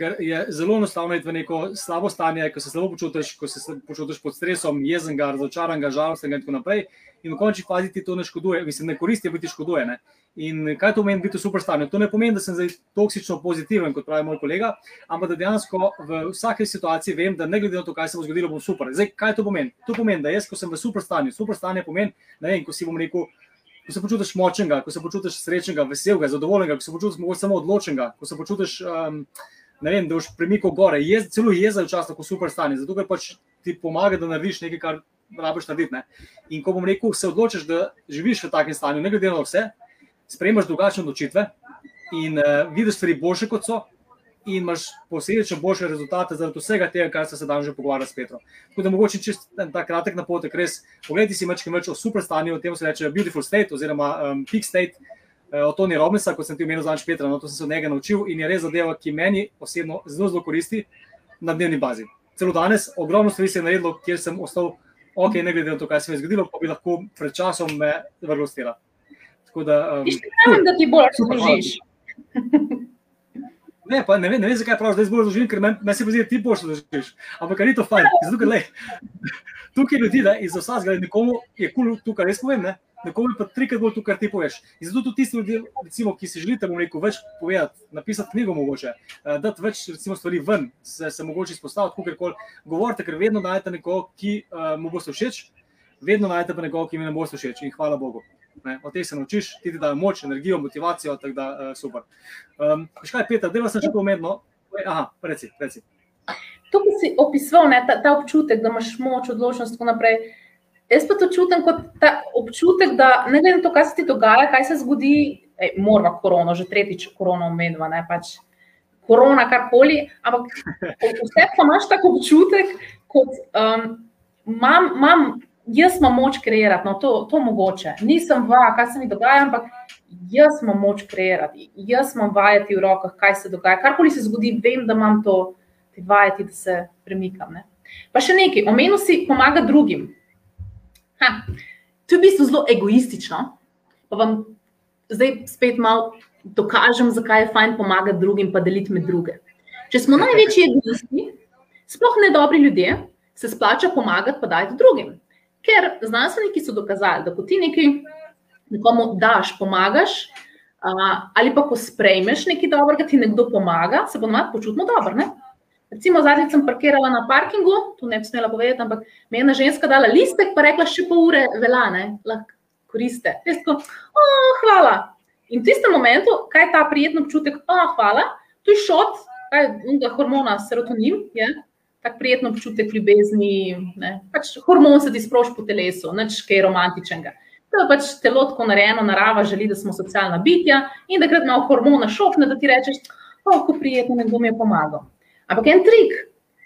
ker je zelo enostavno iti v neko slabo stanje, ko se slabo počutiš, ko se počutiš pod stresom, jezen, razočaran, žalosten in tako naprej. In v končni fazi ti to ne škoduje, mislim, ne koristi, biti škoduje. Ne? In kaj to pomeni biti v super stanju? To ne pomeni, da sem zdaj toksično pozitiven, kot pravi moj kolega, ampak da dejansko v vsaki situaciji vem, da ne glede na to, kaj se bo zgodilo, bom super. Zdaj, kaj to pomeni? To pomeni, da jaz, ko sem v super stanju, super stanje pomeni, ne vem, ko si bom rekel. Ko se počutiš močnega, ko se počutiš srečnega, veselega, zadovoljnega, ko se počutiš samo odločenega, ko se počutiš um, ne vem, da boš premikal gore, jez, celo jezel včasih v super stanje, zato ker pač ti pomaga, da narediš nekaj, kar rabiš narediti. Ne? In ko bom rekel, se odločiš, da živiš v takem stanju, ne glede na vse, sprejmaš drugačne odločitve in uh, vidiš stvari boljše kot so. In imaš posledično boljše rezultate zaradi vsega tega, kar se danes že pogovarja s Petrom. Tako da mogoče čez ta kratek napotek, res pogledaj si več, več o super stanju, o tem se reče beautiful state oziroma um, peak state. Eh, od Tony Robinsa, kot sem ti omenil, znaš Petra, no, to sem se od njega naučil in je res zadeva, ki meni osebno zelo, zelo koristi na dnevni bazi. Celo danes, ogromno stvari se je naredilo, kjer sem ostal, ok, ne glede na to, kaj se mi je zgodilo, pa bi lahko pred časom me vrlo stila. Tako da, um, Mislim, da ti bolj služiš. Ne, pa, ne, vem, ne vem, zakaj praviš, da zdaj bolj zložim, ker meni me se zdi, da ti boš zložiš. Ampak kar ni to fajn. Zato, ker, lej, tukaj ljudi, da iz vsega, nekomu je kul, cool, tukaj res povem, ne? nekomu pa trikrat bolj to, kar ti poveš. In zato tudi tisti ljudje, recimo, ki si želite, rekel, več povedati, napisati knjigo, mogoče, uh, dati več recimo, stvari ven, se, se mogoče izpostaviti, kako koli govorite, ker vedno najdete nekoga, ki uh, mu bo všeč, vedno najdete pa nekoga, ki mi ne bo všeč. In hvala Bogu. Ne, o tem se naučiš, ti ti dajo moč, energijo, motivacijo, tako da uh, super. Um, kaj, Peter, dela sem še to umedno. Aha, reci, reci. To, ki si opisoval, ta, ta občutek, da imaš moč, odločnost in tako naprej. Jaz pa to čutim kot ta občutek, da ne glede na to, kaj se ti dogaja, kaj se zgodi, moramo korona, že tretjič korona omedva, ne pač korona, karkoli. Ampak vse pa imaš tako občutek, kot um, mam, mam, jaz imam moč kreirati, no to, to mogoče. Nisem va, kaj se mi dogaja, ampak jaz imam moč kreirati, jaz imam vajeti v rokah, kaj se dogaja. Karkoli se zgodi, vem, da imam to vajeti, da se premikam. Ne? Pa še nekaj, omenil si pomaga drugim. Ha, to je v bistvu zelo egoistično. Pa vam zdaj spet malo dokažem, zakaj je fajn pomagati drugim, pa deliti med druge. Če smo največji egoisti, sploh ne dobri ljudje, se splača pomagati, pa dajati drugim. Ker znanstveniki so dokazali, da ko ti nekaj nekomu daš, pomagaš, ali pa ko sprejmeš nekaj dobrega, ti nekdo pomaga, se bomo počutili dobro. Recimo, zadnjič sem parkirala na parkingu, tu ne bi smela povedati, ampak mi je ena ženska dala listek, pa rekla, še pol ure velane, lahko koriste. Tako, oh, hvala. In v tistem momentu, kaj je ta prijetno občutek, oh, hvala, tu je šot, kaj je hormona, serotonin, je tak prijetno občutek ljubezni, ne? pač hormon se ti sproši po telesu, nič kaj romantičnega. To je pač telo tako narejeno, narava želi, da smo socialna bitja in da krat malo hormona šokne, da ti rečeš, oh, kako prijetno, nekdo mi je pomagal. Ampak en trik,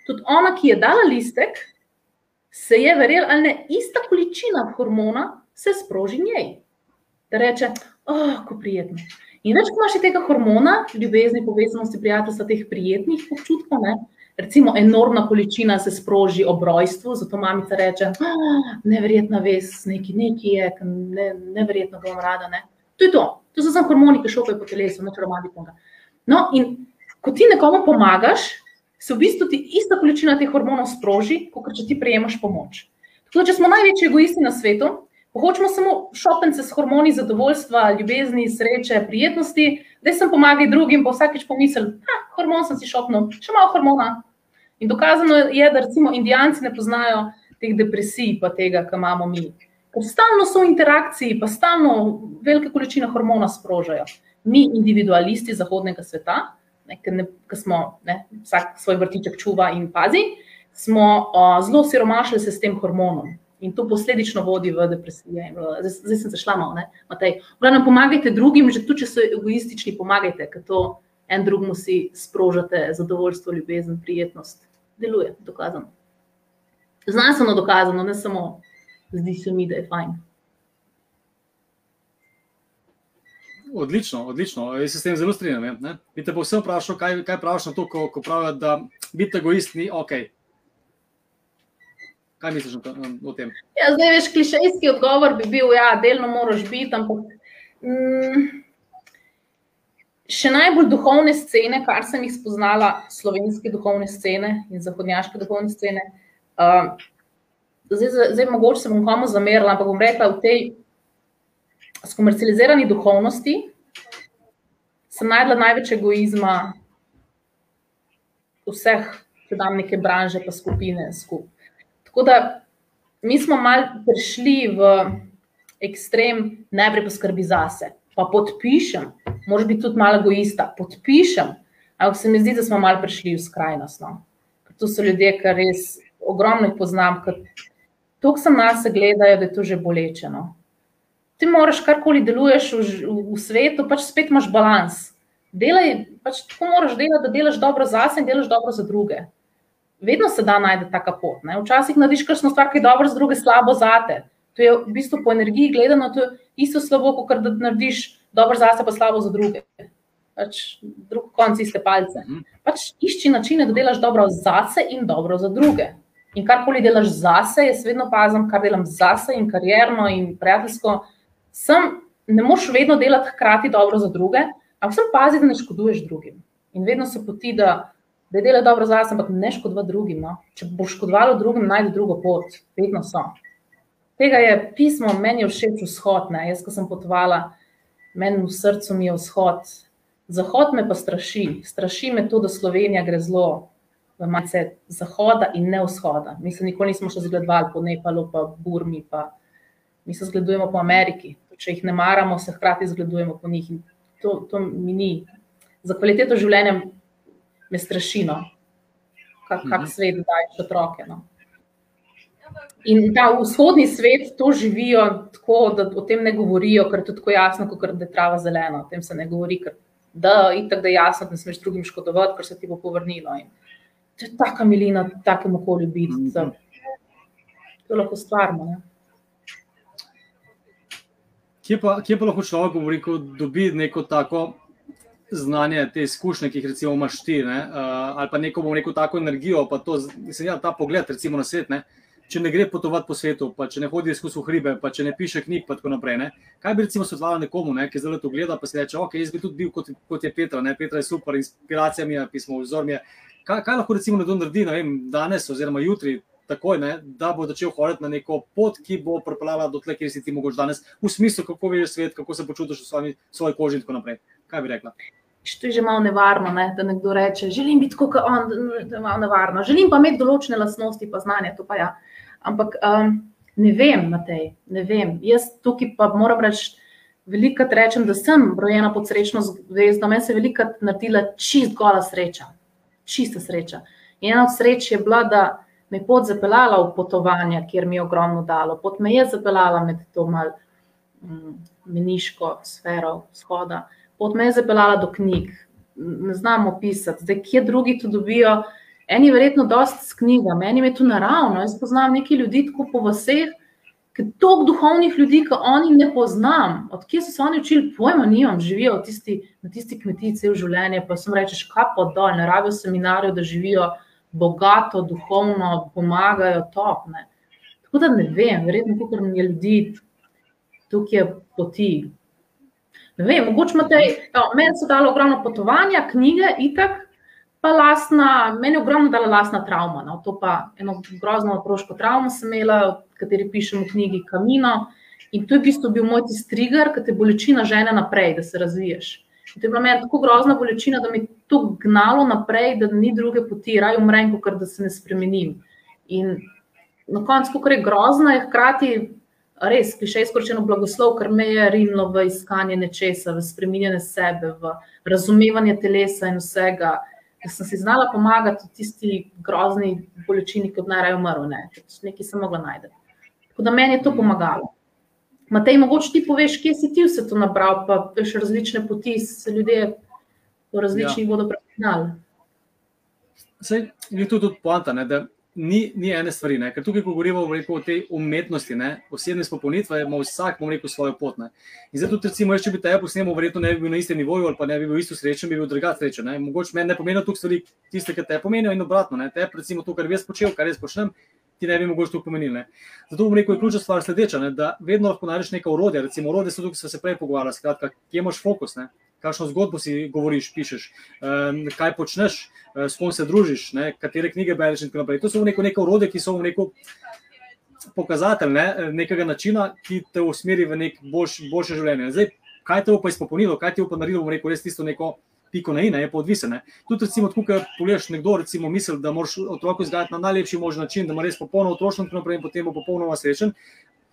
tudi ona, ki je dala listek, se je verjela, ali ne, ista količina hormona se sproži njej. Da reče, oh, kako prijetno. In več, ko imaš tega hormona, ljubezni, povezanosti, prijateljstva, teh prijetnih občutkov, ne? Recimo, enormna količina se sproži ob rojstvu, zato mamica reče, oh, neverjetna vest, neki, neki je, ne, neverjetno ga bom rada. Ne? To je to, to so samo hormoni, ki šopajo po telesu, noč romantičnega. No, in ko ti nekomu pomagaš, se v bistvu ti ista količina teh hormonov sproži, kot če ti prejemaš pomoč. Tako da, če smo največji egoisti na svetu, hočemo samo šopence s hormoni zadovoljstva, ljubezni, sreče, prijetnosti, da sem pomagal drugim, pa vsakeč pomislim, da hormon sem si šopnil, še malo hormona. In dokazano je, da recimo indijanci ne poznajo teh depresij, pa tega, kar imamo mi. Ker stalno so v interakciji, pa stalno velike količine hormona sprožajo. Mi, individualisti zahodnega sveta, ker smo ne, vsak svoj vrtiček čuva in pazi, smo uh, zelo siromašili se s tem hormonom. In to posledično vodi v depresijo. Zdaj, zdaj sem se šla malo, Matej. Glavno, pomagajte drugim, že tudi če so egoistični, pomagajte, ker to en drugmu si sprožate zadovoljstvo, ljubezen, prijetnost. Deluje, dokazano. Znanstveno dokazano, ne samo zdi se mi, da je fajn. Odlično, odlično. Jaz se s tem zelo strinjam. Bi te povsem vprašal, kaj, kaj praviš na to, ko, ko pravijo, da biti egoist ni ok. Kaj misliš o tem? Ja, zdaj, veš, klišejski odgovor bi bil, ja, delno moraš biti, ampak mm, še najbolj duhovne scene, kar sem jih spoznala, slovenske duhovne scene in zahodnjaške duhovne scene. Uh, zdaj, zdaj, mogoče se bom komu zamerila, ampak bom rekla, v tej skomercializirani duhovnosti sem najdla največ egoizma vseh, če dam neke branže, pa skupine skupaj. Tako da mi smo mal prišli v ekstrem, najprej poskrbi zase, pa podpišem, moraš biti tudi malo egoista, podpišem, ampak se mi zdi, da smo mal prišli v skrajnost. No? To so ljudje, ki res ogromno jih poznam, ker toliko sem nas gledajo, da je to že bolečeno ti moraš karkoli deluješ v, v, v svetu, pač spet imaš balans. Delaj, pač tako moraš delati, da delaš dobro za sebe in delaš dobro za druge. Vedno se da najti taka pot. Ne? Včasih narediš kakšno stvar, ki je dobro za druge, slabo za te. To je v bistvu po energiji gledano, to je isto slabo, kot da narediš dobro za sebe, pa slabo za druge. Pač drug konc iste palce. Mhm. Pač išči načine, da delaš dobro za sebe in dobro za druge. In karkoli delaš za sebe, jaz vedno pazim, kar delam za sebe in karjerno in prijateljsko sem, ne moš vedno delati hkrati dobro za druge, ampak sem pazi, da ne škoduješ drugim. In vedno se poti, da, da je delo dobro za sebe, ampak ne škoduje drugim. No? Če bo škodovalo drugim, najdi drugo pot, vedno so. Tega je pismo, meni je všeč vzhod. Ne? Jaz, ko sem potovala, meni v srcu mi je vzhod. Zahod me pa straši. Straši me to, da Slovenija gre zelo v malce zahoda in ne vzhoda. Mi se nikoli nismo še zgledovali po Nepalu, pa Burmi, pa mi se zgledujemo po Ameriki če jih ne maramo, se hkrati zgledujemo po njih. To, to mi ni. Za kvaliteto življenja me strašino, kak, kak mhm. svet daje otroke. No. In ta vzhodni svet to živijo tako, da o tem ne govorijo, ker je to tako jasno, kot da je trava zelena. O tem se ne govori, ker da, itak, da je jasno, da ne smeš drugim škodovati, ker se ti bo povrnilo. In to je taka milina, takem okolju biti. Mhm. To lahko stvarimo. Ne? Kje pa, kje pa lahko človek govori, ko dobi neko tako znanje, te izkušnje, ki jih recimo imaš ti, ne? uh, ali pa neko, neko tako energijo, pa to, mislim, ja, ta pogled recimo na svet, ne? če ne gre potovati po svetu, pa če ne hodi izkus v hribe, pa če ne piše knjig, pa tako naprej. Ne? Kaj bi recimo svetovalo nekomu, ne? ki zdaj to gleda, pa si reče, ok, jaz bi tudi bil kot, kot je Petra, ne? Petra je super, inspiracija mi je, pismo, vzor mi je. Kaj, kaj lahko recimo nekdo naredi, ne vem, danes oziroma jutri, takoj, ne, da bo začel hoditi na neko pot, ki bo pripeljala do tle, kjer si ti mogoče danes, v smislu, kako vidiš svet, kako se počutiš v svoji, svoji koži in tako naprej. Kaj bi rekla? To je že malo nevarno, ne? da nekdo reče: Želim biti kot on, da je malo nevarno. Želim pa imeti določene lastnosti, pa znanje. Ja. Ampak um, ne vem, Matej, ne vem. Jaz tukaj pa moram reči, velikrat rečem, da sem rojena pod srečno zvezdo. Meni se je velikrat naredila čist gola sreča, čista sreča. In ena od sreč je bila, da me pot zapeljala v potovanje, kjer mi je ogromno dalo. Pot me je zapeljala med to malo mm, meniško sfero shoda, pot me je zapeljala do knjig. Ne znamo pisati, zdaj kje drugi to dobijo. Eni verjetno dosti s knjigami, meni je to naravno. Jaz poznam nekaj ljudi tako po vseh, ker toliko duhovnih ljudi, ki oni ne poznam. Odkje so se oni učili, pojma nimam, živijo tisti, na tisti kmetiji cel življenje, pa sem rečeš, kapo dol, ne rabijo seminarjev, da živijo bogato, duhovno, pomagajo top. Ne. Tako da ne vem, verjetno, kako je ljudi tukaj poti. Ne vem, mogoče imate, ja, meni so dali ogromno potovanja, knjige, itak. Pa lastna, meni je ogromno dala lastna travma. No. To pa eno grozno otroško travmo sem imela, v kateri pišem v knjigi Kamino. In to je v bistvu bil moj tisti trigger, ki te bolečina žene naprej, da se razviješ. In to je bila meni tako grozna bolečina, da mi je to gnalo naprej, da ni druge poti, raj umrem, kot da se ne spremenim. In na koncu, ko je grozna, je hkrati res, ki še izkoriščeno blagoslov, ker me je rinilo v iskanje nečesa, v spremenjanje sebe, v razumevanje telesa in vsega. Da sem si znala pomagati v tisti grozni bolečini, kot naj raje umrl, ne. nekaj sem mogla najti. Tako da meni je to pomagalo. Matej, mogoče ti poveš, kje si ti vse to nabral, pa veš različne poti, se ljudje po različnih ja. bodo prepoznali. Sej, je to tudi poanta, ne, da ni, ni ene stvari. Ne? Ker tukaj, ko govorimo rekel, o tej umetnosti, ne? osebne spopolnitve, ima vsak, bom rekel, svojo pot. Ne? In zdaj tudi, recimo, če bi te posnemal, verjetno ne bi bil na istem nivoju ali pa ne bi bil isto srečen, bi bil drugačen srečen. Mogoče meni ne pomenijo tukaj stvari, tiste, ki te pomenijo in obratno. Ne? Te, recimo, to, kar bi jaz počel, kar jaz počnem. Ti ne bi mogoče to pomenili. Ne. Zato bom rekel, je ključna stvar sledeča, ne, da vedno lahko najdeš neko urodje. Recimo, urodje so tukaj, smo se prej pogovarjali, skratka, kje imaš fokus. Ne kakšno zgodbo si govoriš, pišeš, um, kaj počneš, uh, s kom se družiš, ne, katere knjige bereš in tako naprej. To so neko, neko urode, ki so v neko pokazatelj ne, nekega načina, ki te usmeri v nek boljš, boljše življenje. Zdaj, kaj te bo pa izpopolnilo, kaj ti bo pa naredilo, bomo rekel, res tisto neko. Piko na ina je pa odvisno. Tudi, recimo, tukaj pogledaš nekdo, recimo, misli, da moraš otroka vzgajati na najlepši možen način, da ima res popolno otroštvo, in potem bo popolnoma srečen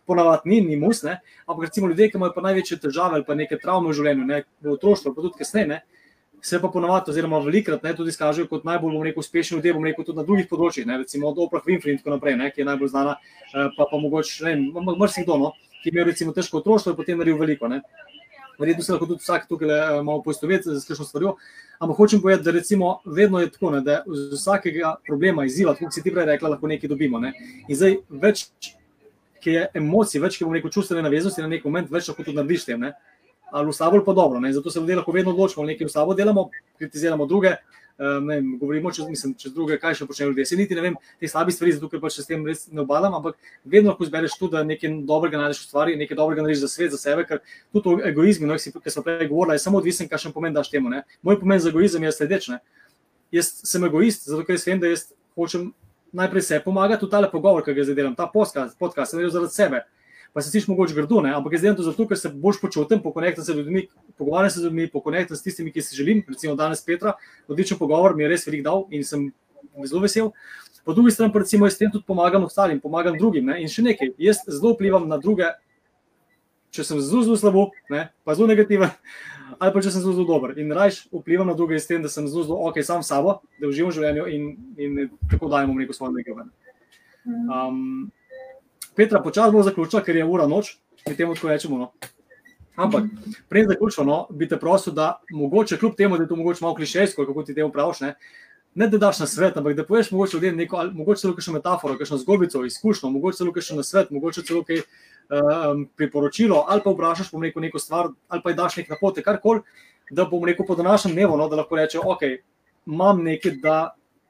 ponavadi ni, ni mus, ne? ampak recimo ljudje, ki imajo največje težave ali pa neke travme v življenju, ne? v otroštvu, pa tudi kasneje, se pa ponavadi, oziroma velikrat ne, tudi izkažejo kot najbolj rekel, uspešni ljudje, bom rekel tudi na drugih področjih, ne? recimo od Oprah Winfrey in tako naprej, ne? ki je najbolj znana, eh, pa, pa mogoče, ne vem, marsikdo, no? ki je imel recimo težko otroštvo in potem naredil veliko. Ne? Verjetno se lahko tudi vsak tukaj eh, malo poistoveti z kakšno stvarjo. Ampak hočem povedati, da recimo vedno je tako, ne, da iz vsakega problema, izziva, kot si ti prej rekla, lahko nekaj dobimo. Ne. In zdaj več ki je emocij, več, ki bomo rekel, čustvene naveznosti na nek moment, več lahko tudi narediš tem. Ne? Ali v sabo, pa dobro. Ne? Zato se ljudje lahko vedno odločimo, nekaj v sabo delamo, kritiziramo druge. Um, vem, govorimo čez, mislim, čez druge, kaj še počnejo ljudje. Se niti ne vem te slabe stvari, zato ker pač se s tem res ne obadam, ampak vedno lahko izbereš tudi, da nekaj dobrega najdeš v stvari, nekaj dobrega narediš za svet, za sebe, ker tudi egoizmi, no, ki smo prej govorili, je samo odvisen, kakšen pomen daš temu. Ne? Moj pomen za egoizem je sledeč. Ne? Jaz sem egoist, zato ker jaz vem, da jaz hočem najprej se pomaga, tudi ta pogovor, ki ga zdaj delam, ta podcast, podcast sem naredil zaradi sebe. Pa se tiš mogoče grdo, ne? ampak jaz delam to zato, ker se boš počutim, pokonektam se z ljudmi, pogovarjam se z ljudmi, pokonektam s tistimi, ki si želim. Recimo danes Petra, odličen pogovor, mi je res velik dal in sem zelo vesel. Po drugi strani pa recimo jaz tem tudi pomagam ostalim, pomagam drugim. Ne? In še nekaj, jaz zelo vplivam na druge, če sem zelo, zelo slabo, ne? pa zelo negativen ali pa če sem zelo, zelo dober in rajš vplivam na druge s tem, da sem zelo, zelo ok, sam s sabo, da uživam v življenju in, in tako dajemo neko svoje nekaj. Um, Petra, počasi bomo zaključili, ker je ura noč, mi temu tako rečemo. No. Ampak, prej zaključimo, no, bi te prosil, da mogoče, kljub temu, da je to mogoče malo klišejsko, kako ti temu praviš, ne, ne da daš na svet, ampak da poveš mogoče ljudem neko, ali mogoče celo kakšno metaforo, kakšno zgodbico, izkušnjo, mogoče celo kakšno na svet, mogoče celo kaj um, priporočilo, ali pa vprašaš, bom rekel, neko stvar, ali pa daš nek napotek, karkoli, da bom rekel po današnjem dnevu, no, da lahko rečem, ok, imam nekaj, da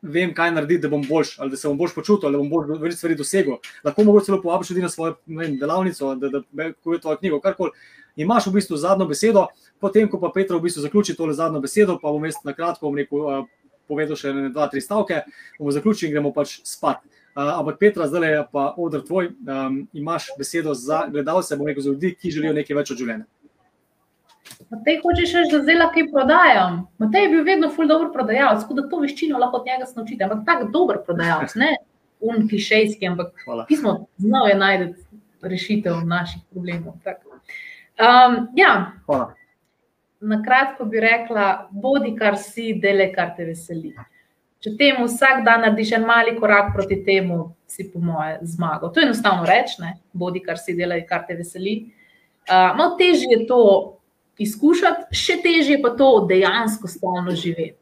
vem, kaj narediti, da bom boljši, ali da se bom bolj počutil, ali da bom bolj več stvari dosegel. Lahko mogoče celo povabiš ljudi na svojo vem, delavnico, da, da, da kupijo tvojo knjigo, karkoli. Imaš v bistvu zadnjo besedo, potem ko pa Petra v bistvu zaključi tole zadnjo besedo, pa bom jaz na kratko rekel, uh, povedal še ne dva, tri stavke, bomo zaključili in gremo pač spat. Uh, ampak, Petra, zdaj je pa odr tvoj, um, imaš besedo za gledalce, bom rekel, za ljudi, ki želijo nekaj več od življenja. Matej, hočeš reči, da zdaj lahko prodajam. Matej je bil vedno ful dobro prodajalec, tako da to veščino lahko od njega naučite. Ampak tako dober prodajalec, ne un klišejski, ampak pismo znal je najti rešitev naših problemov. Um, ja. Hvala. Na kratko bi rekla, bodi kar si, dele kar te veseli. Če temu vsak dan narediš en mali korak proti temu, si po moje zmagal. To je enostavno reči, bodi kar si delaj, kar te veseli. Uh, malo težje je to izkušati, še težje pa to dejansko stalno živeti.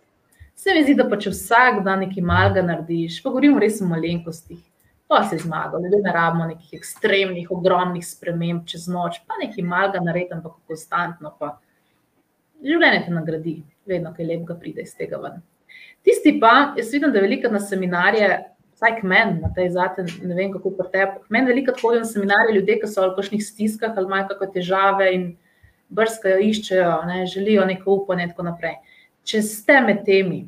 Se mi zdi, da pa če vsak dan nekaj malega narediš, pa govorimo res o malenkostih, pa se zmaga. Ne rabimo nekih ekstremnih, ogromnih sprememb čez noč, pa nekaj malega narediti, ampak konstantno. Pa. Življenje te nagradi, vedno kaj lepega pride iz tega ven. Tisti pa, jaz vidim, da veliko na seminarje, vsaj k meni, na tej zate, ne vem kako pri tebi. K meni veliko hodijo na seminarje ljudje, ki so v kakšnih stiskah ali imajo kakšne težave in brskajo, iščejo, ne, želijo neko upanje in tako naprej. Če ste med temi,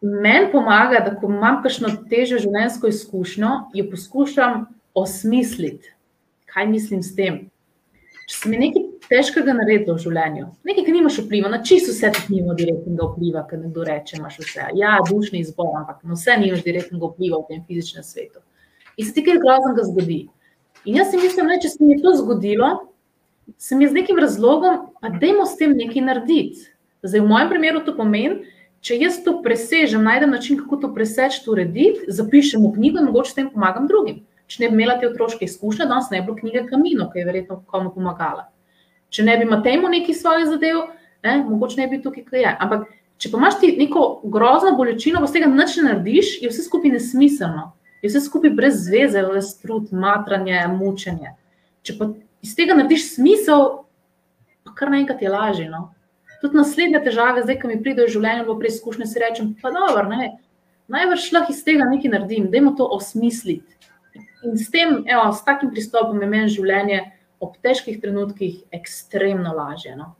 meni pomaga, da ko imam kakšno težjo življenjsko izkušnjo, jo poskušam osmisliti, kaj mislim s tem. Če se mi nekaj težkega narediti v življenju. Nekaj, ki nimaš vpliva, na čisto vse ti nima direktnega vpliva, ker nekdo reče, imaš vse. Ja, dušni izbor, ampak na vse nimaš direktnega vpliva v tem fizičnem svetu. In se ti kaj groznega zgodi. In jaz si mislim, da če se mi je to zgodilo, se mi je z nekim razlogom, pa dajmo s tem nekaj narediti. Zdaj, v mojem primeru to pomeni, če jaz to presežem, najdem način, kako to preseči, to urediti, zapišem v knjigo in mogoče s tem pomagam drugim. Če ne bi imela te otroške izkušnje, danes ne bi bilo knjige Kamino, ki je verjetno komu pomagala. Če ne bi imel temu neki svojih zadev, ne, mogoče ne bi tukaj kaj je. Ampak Če pa imaš ti neko grozno bolečino, pa z tega nič ne narediš, je vse skupaj nesmiselno. Je vse skupaj brez zveze, brez trud, matranje, mučenje. Če pa iz tega narediš smisel, pa kar naenkrat je lažje. No? Tudi naslednje težave, zdaj, ki mi pridejo v življenju, bo preizkušnje, si rečem, pa dobro, ne. Najbrž lahko iz tega nekaj naredim, da jim to osmisliti. In s tem, evo, s takim pristopom je meni življenje ob težkih trenutkih ekstremno lažje. No?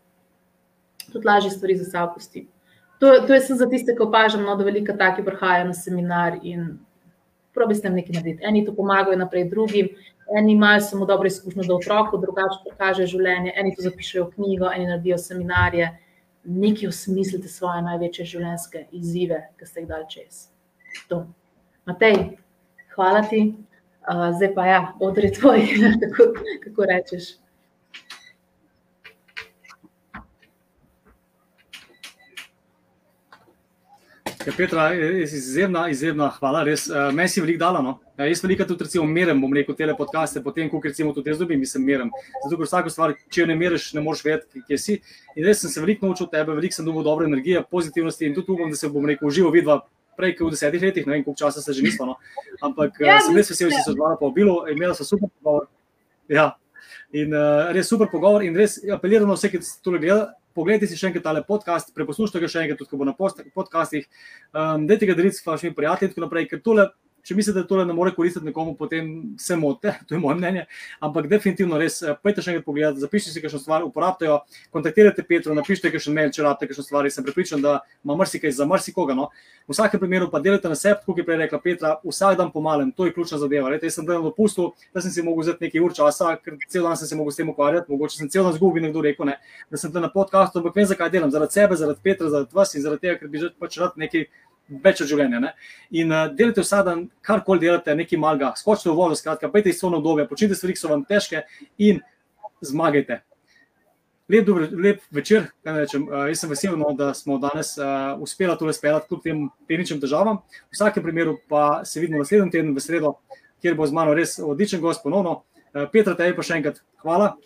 Tudi lažje stvari za sabo pustiti. To, to je za tiste, ki opažam, no, da veliko takih prihajajo na seminar in probi s tem nekaj narediti. Eni to pomagajo naprej drugim, eni imajo samo dobro izkušnjo za otroka, drugače pokaže življenje, eni to zapišajo v knjigo, eni naredijo seminarje. Nekaj osmislite svoje največje življenjske izzive, ki ste jih dal čez. To. Matej, hvala ti. Uh, zdaj pa ja, odri tvoj, kako, kako rečeš. Ja, Petra, izjemna, izjemna hvala, res. Uh, Meni si veliko dala. No? Ja, jaz veliko tudi recimo, merim, bom rekel, te podcaste, potem, ko recimo tudi jaz dobim, mislim, merim. Zato, ker vsako stvar, če jo ne meriš, ne moreš vedeti, kje si. In res sem se veliko naučil od tebe, veliko sem dobil dobre energije, pozitivnosti in tudi upam, da se bom rekel, uživo vidva. Prej, kot v desetih letih, ne vem, koliko časa se že nismo. No. Ampak ja, sem res vesel, da si se odvala po obilu, imela sem super pogovor. Ja. In uh, res super pogovor, in res apeliram na vse, ki ste to gledali poglejte si še enkrat tale podcast, preposlušajte ga še enkrat, tudi ko bo na podcastih. Um, Dajte ga deliti s vašimi prijatelji in tako naprej, ker tole Če mislite, da to ne more koristiti nekomu, potem se motite, to je moje mnenje. Ampak definitivno res, eh, pojdite še enkrat pogledati, zapišite si kakšno stvar, uporabite jo, kontaktirajte Petro, napišite kakšen mail, če rabite kakšno stvar. Sem pripričan, da ima marsikaj za marsikoga. No. V vsakem primeru pa delajte na sebi, kot je prej rekla Petra, vsak dan pomalem, to je ključna zadeva. Lete, jaz sem dan dopustil, da sem si mogel vzeti nekaj ur časa, ker cel dan sem se mogel s tem ukvarjati, mogoče sem cel dan zgubil, nekdo rekel, ne, da sem tam na podkastu, ampak vem, zakaj delam, zaradi sebe, zaradi Petra, zaradi vas in zaradi tega, ker bi že pač rad nekaj več od življenja. Ne? In uh, delate vsak dan, karkoli delate, nekaj malega, skočite v vodo, skratka, pejte iz svoje obdobje, počnite stvari, ki so vam težke in zmagajte. Lep, dobro, lep večer, rečem, uh, jaz sem vesel, no, da smo danes uh, uspeli to razpeljati kljub tem tehničnim težavam. V vsakem primeru pa se vidimo naslednji teden v sredo, kjer bo z mano res odličen gost ponovno. Uh, Petra, tebi pa še enkrat hvala.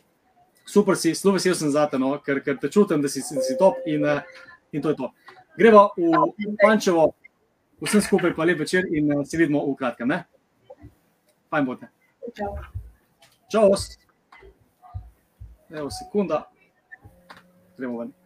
Super si, zelo vesel sem za te, no, ker, ker te čutim, da si, da si top in, uh, in to je to. Gremo v Pančevo, vsem skupaj pa lep večer in eh, se vidimo v kratkem. Ne? Fajn bote. Čau. Čau. Evo sekunda. Gremo ven.